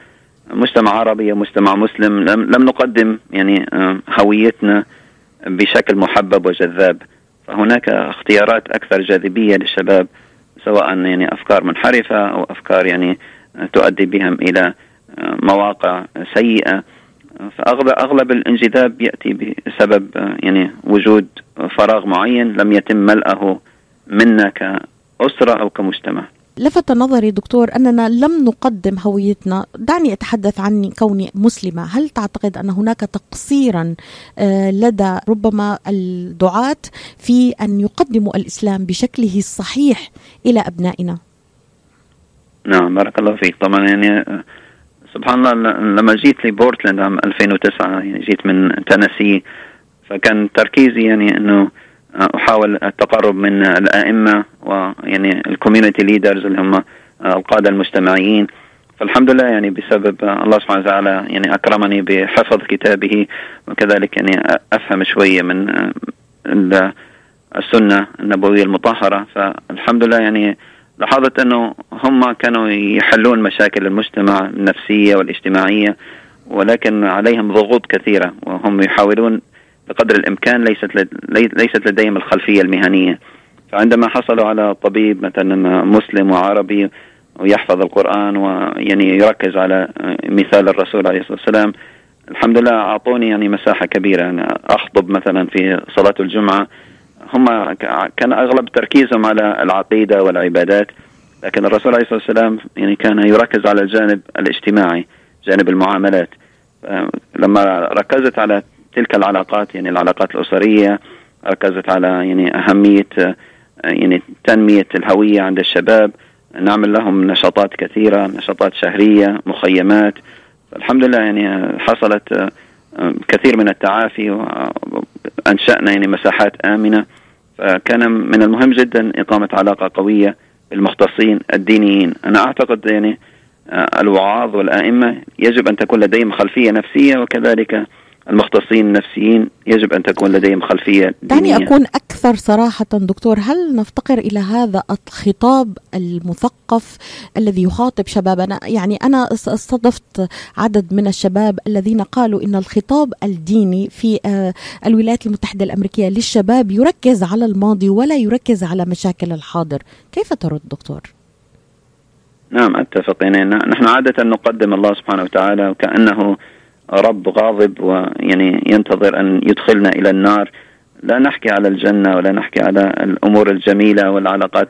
مجتمع عربي مجتمع مسلم لم, لم نقدم يعني هويتنا بشكل محبب وجذاب فهناك اختيارات أكثر جاذبية للشباب سواء يعني أفكار منحرفة أو أفكار يعني تؤدي بهم إلى مواقع سيئة فاغلب أغلب الانجذاب يأتي بسبب يعني وجود فراغ معين لم يتم ملئه منا كأسرة أو كمجتمع. لفت نظري دكتور أننا لم نقدم هويتنا. دعني أتحدث عني كوني مسلمة. هل تعتقد أن هناك تقصيرا لدى ربما الدعاة في أن يقدموا الإسلام بشكله الصحيح إلى أبنائنا؟ نعم بارك الله فيك. طبعا يعني سبحان الله لما جيت لبورتلاند عام 2009 يعني جيت من تنسي فكان تركيزي يعني إنه أحاول التقرب من الأئمة ويعني ال community leaders اللي هم القادة المجتمعيين فالحمد لله يعني بسبب الله سبحانه وتعالى يعني أكرمني بحفظ كتابه وكذلك يعني أفهم شوية من السنة النبوية المطهرة. فالحمد لله يعني لاحظت إنه هم كانوا يحلون مشاكل المجتمع النفسية والاجتماعية ولكن عليهم ضغوط كثيرة وهم يحاولون بقدر الإمكان ليست ليست لديهم الخلفية المهنية. فعندما حصلوا على طبيب مثلا مسلم وعربي ويحفظ القرآن ويعني يركز على مثال الرسول عليه الصلاة والسلام الحمد لله أعطوني يعني مساحة كبيرة. يعني أخطب مثلا في صلاة الجمعة. هم كان أغلب تركيزهم على العقيدة والعبادات لكن الرسول عليه الصلاة والسلام يعني كان يركز على الجانب الاجتماعي جانب المعاملات. لما ركزت على تلك العلاقات يعني العلاقات الأسرية ركزت على يعني أهمية يعني تنمية الهوية عند الشباب نعمل لهم نشاطات كثيرة نشاطات شهرية مخيمات. الحمد لله يعني حصلت كثير من التعافي وأنشأنا يعني مساحات آمنة. فكان من المهم جدا إقامة علاقة قوية بالمختصين الدينيين. أنا أعتقد يعني الوعاظ والآئمة يجب أن تكون لديهم خلفية نفسية وكذلك المختصين النفسيين يجب أن تكون لديهم خلفية دعني أكون أكثر صراحة دكتور هل نفتقر إلى هذا الخطاب المثقف الذي يخاطب شبابنا؟ يعني أنا استضفت عدد من الشباب الذين قالوا إن الخطاب الديني في الولايات المتحدة الأمريكية للشباب يركز على الماضي ولا يركز على مشاكل الحاضر. كيف ترد دكتور؟ نعم أتفق يعني نحن عادة نقدم الله سبحانه وتعالى وكأنه رب غاضب ويعني ينتظر أن يدخلنا إلى النار. لا نحكي على الجنة ولا نحكي على الأمور الجميلة والعلاقات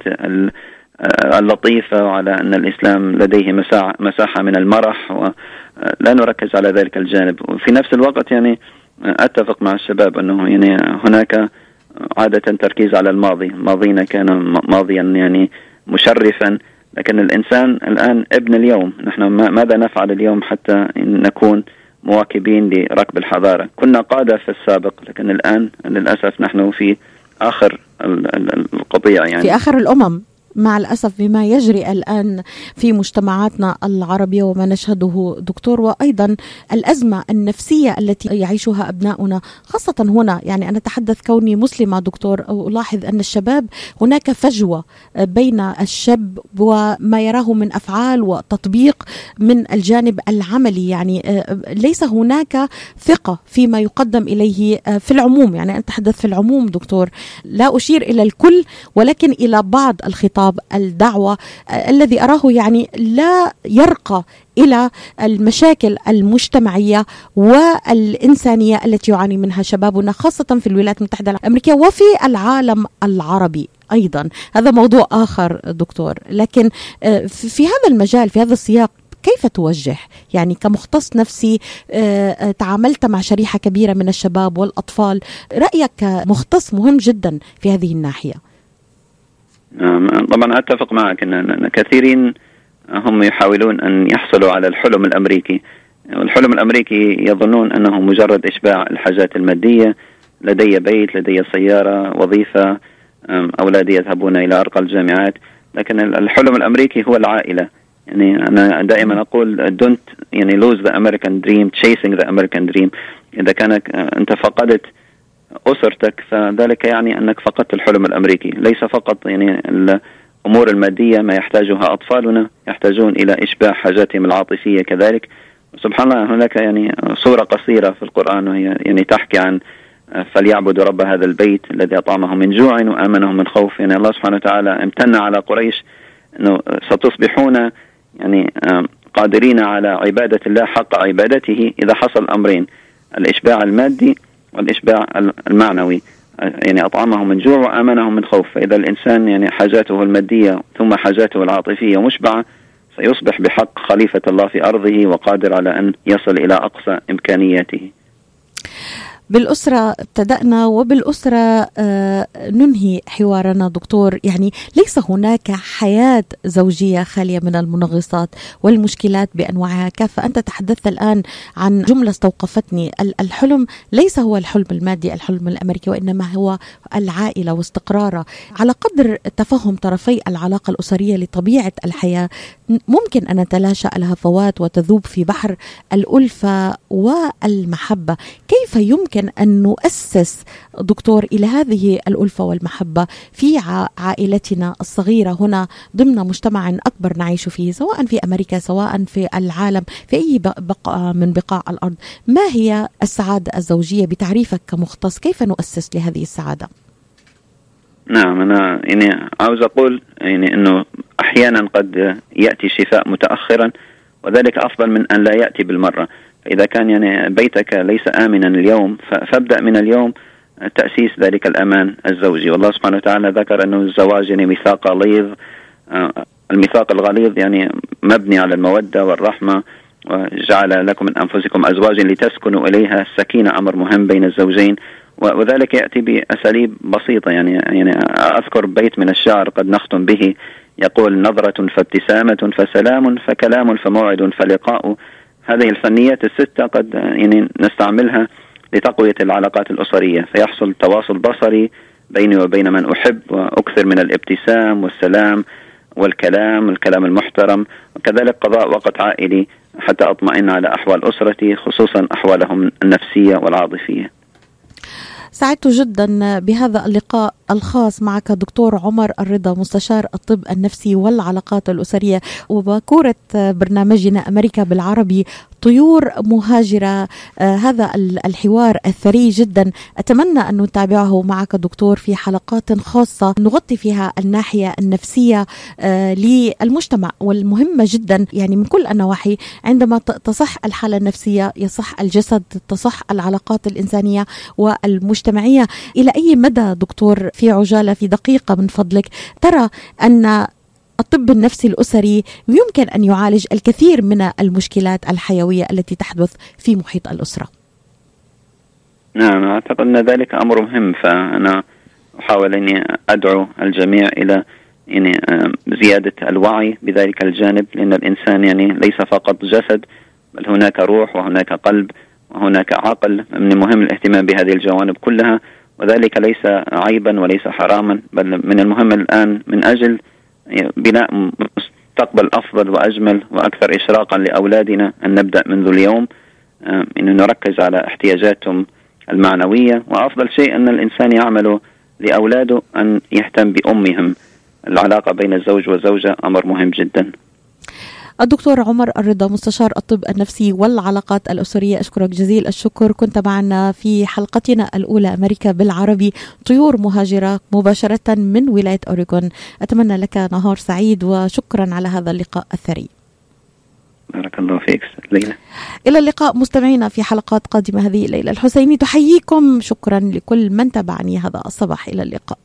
اللطيفة وعلى أن الإسلام لديه مساحة من المرح ولا نركز على ذلك الجانب. وفي نفس الوقت يعني أتفق مع الشباب أنه يعني هناك عادة تركيز على الماضي. ماضينا كان ماضيا يعني مشرفا. لكن الإنسان الآن ابن اليوم. نحن ماذا نفعل اليوم حتى نكون مواكبين لركب الحضارة. كنا قادة في السابق لكن الآن للأسف نحن في آخر القطيع يعني. في آخر الأمم. مع الأسف بما يجري الآن في مجتمعاتنا العربية وما نشهده دكتور وأيضا الأزمة النفسية التي يعيشها أبناؤنا خاصة هنا. يعني أنا أتحدث كوني مسلمة دكتور الاحظ أن الشباب هناك فجوة بين الشاب وما يراه من أفعال وتطبيق من الجانب العملي. يعني آه، ليس هناك ثقة فيما يقدم إليه آه، في العموم. يعني أنا أتحدث في العموم دكتور. لا أشير إلى الكل ولكن إلى بعض الخطاب. الدعوة آه، الذي أراه يعني لا يرقى إلى المشاكل المجتمعية والإنسانية التي يعاني منها شبابنا خاصة في الولايات المتحدة الأمريكية وفي العالم العربي أيضا. هذا موضوع آخر دكتور. لكن آه، في هذا المجال في هذا السياق كيف توجه؟ يعني كمختص نفسي آه، تعاملت مع شريحة كبيرة من الشباب والأطفال رأيك كمختص مهم جدا في هذه الناحية. طبعا أتفق معك أن كثيرين هم يحاولون أن يحصلوا على الحلم الأمريكي. الحلم الأمريكي يظنون أنه مجرد إشباع الحاجات المادية لدي بيت لدي سيارة وظيفة أولادي يذهبون إلى أرقى الجامعات. لكن الحلم الأمريكي هو العائلة. يعني أنا دائما أقول don't يعني lose the American dream chasing the American dream. إذا كانك أنت فقدت أسرتك فذلك يعني أنك فقدت الحلم الأمريكي. ليس فقط يعني الأمور المادية ما يحتاجها أطفالنا يحتاجون إلى إشباع حاجاتهم العاطفية كذلك. سبحان الله هناك يعني صورة قصيرة في القرآن وهي يعني تحكي عن فليعبدوا رب هذا البيت الذي أطعمهم من جوع وآمنهم من خوف. يعني الله سبحانه وتعالى امتن على قريش أنه ستصبحون يعني قادرين على عبادة الله حق عبادته إذا حصل أمرين. الإشباع المادي والإشباع المعنوي. يعني أطعمهم من جوع وآمنهم من خوف. فإذا الإنسان يعني حاجاته المادية ثم حاجاته العاطفية مشبعة سيصبح بحق خليفة الله في أرضه وقادر على أن يصل إلى أقصى إمكانياته. بالأسرة ابتدأنا وبالأسرة آه، ننهي حوارنا دكتور. يعني ليس هناك حياة زوجية خالية من المنغصات والمشكلات بأنواعها. كافة أنت تحدثت الآن عن جملة استوقفتني. الحلم ليس هو الحلم المادي الحلم الأمريكي وإنما هو العائلة واستقرارها. على قدر تفهم طرفي العلاقة الأسرية لطبيعة الحياة ممكن أن نتلاشى الهفوات وتذوب في بحر الألفة والمحبة. كيف يمكن أن نؤسس دكتور إلى هذه الألفة والمحبة في عائلتنا الصغيرة هنا ضمن مجتمع أكبر نعيش فيه سواء في أمريكا سواء في العالم في أي بقعة من بقاع الأرض. ما هي السعادة الزوجية بتعريفك كمختص؟ كيف نؤسس لهذه السعادة؟ نعم أنا يعني عاوز أقول يعني أنه أحيانا قد يأتي شفاء متأخرا وذلك أفضل من أن لا يأتي بالمرة. إذا كان يعني بيتك ليس آمنا اليوم فابدأ من اليوم تأسيس ذلك الأمان الزوجي. والله سبحانه وتعالى ذكر أنه الزواج يعني ميثاق غليظ آه، الميثاق الغليظ يعني مبني على المودة والرحمة وجعل لكم من أنفسكم أزواجا لتسكنوا إليها. السكينة أمر مهم بين الزوجين وذلك يأتي بأساليب بسيطة. يعني يعني أذكر بيت من الشعر قد نختم به يقول نظرة فابتسامة فسلام فكلام فموعد فلقاء. هذه الفنيات الستة قد يعني نستعملها لتقوية العلاقات الأسرية. فيحصل تواصل بصري بيني وبين من أحب وأكثر من الابتسام والسلام والكلام الكلام المحترم. وكذلك قضاء وقت عائلي حتى أطمئن على أحوال أسرتي خصوصا أحوالهم النفسية والعاطفية. سعدت جدا بهذا اللقاء الخاص معك دكتور عمر الرضا مستشار الطب النفسي والعلاقات الأسرية وبكورة برنامجنا أمريكا بالعربي. طيور مهاجرة. آه هذا الحوار الثري جدا. أتمنى أن نتابعه معك دكتور في حلقات خاصة. نغطي فيها الناحية النفسية آه للمجتمع والمهمة جدا. يعني من كل النواحي عندما تصح الحالة النفسية يصح الجسد تصح العلاقات الإنسانية والمجتمعية. إلى أي مدى دكتور في عجالة في دقيقة من فضلك؟ ترى أن الطب النفسي الأسري يمكن أن يعالج الكثير من المشكلات الحيوية التي تحدث في محيط الأسرة. نعم أعتقد أن ذلك أمر مهم فأنا أحاول أني أدعو الجميع إلى يعني زيادة الوعي بذلك الجانب لأن الإنسان يعني ليس فقط جسد بل هناك روح وهناك قلب وهناك عقل من المهم الاهتمام بهذه الجوانب كلها وذلك ليس عيبا وليس حراما بل من المهم الآن من أجل بناء مستقبل أفضل وأجمل وأكثر اشراقا لأولادنا أن نبدأ منذ اليوم آه، إنه نركز على احتياجاتهم المعنوية. وأفضل شيء أن الإنسان يعمل لأولاده أن يهتم بأمهم. العلاقة بين الزوج والزوجة أمر مهم جدا. الدكتور عمر الرضا مستشار الطب النفسي والعلاقات الأسرية أشكرك جزيل الشكر. كنت معنا في حلقتنا الأولى أمريكا بالعربي طيور مهاجرة مباشرة من ولاية أوريغون. أتمنى لك نهار سعيد وشكرا على هذا اللقاء الثري. بارك الله فيك ليلى. إلى اللقاء مستمعينا في حلقات قادمة هذه الليلة. الحسيني تحييكم. شكرا لكل من تابعني. هذا الصباح إلى اللقاء.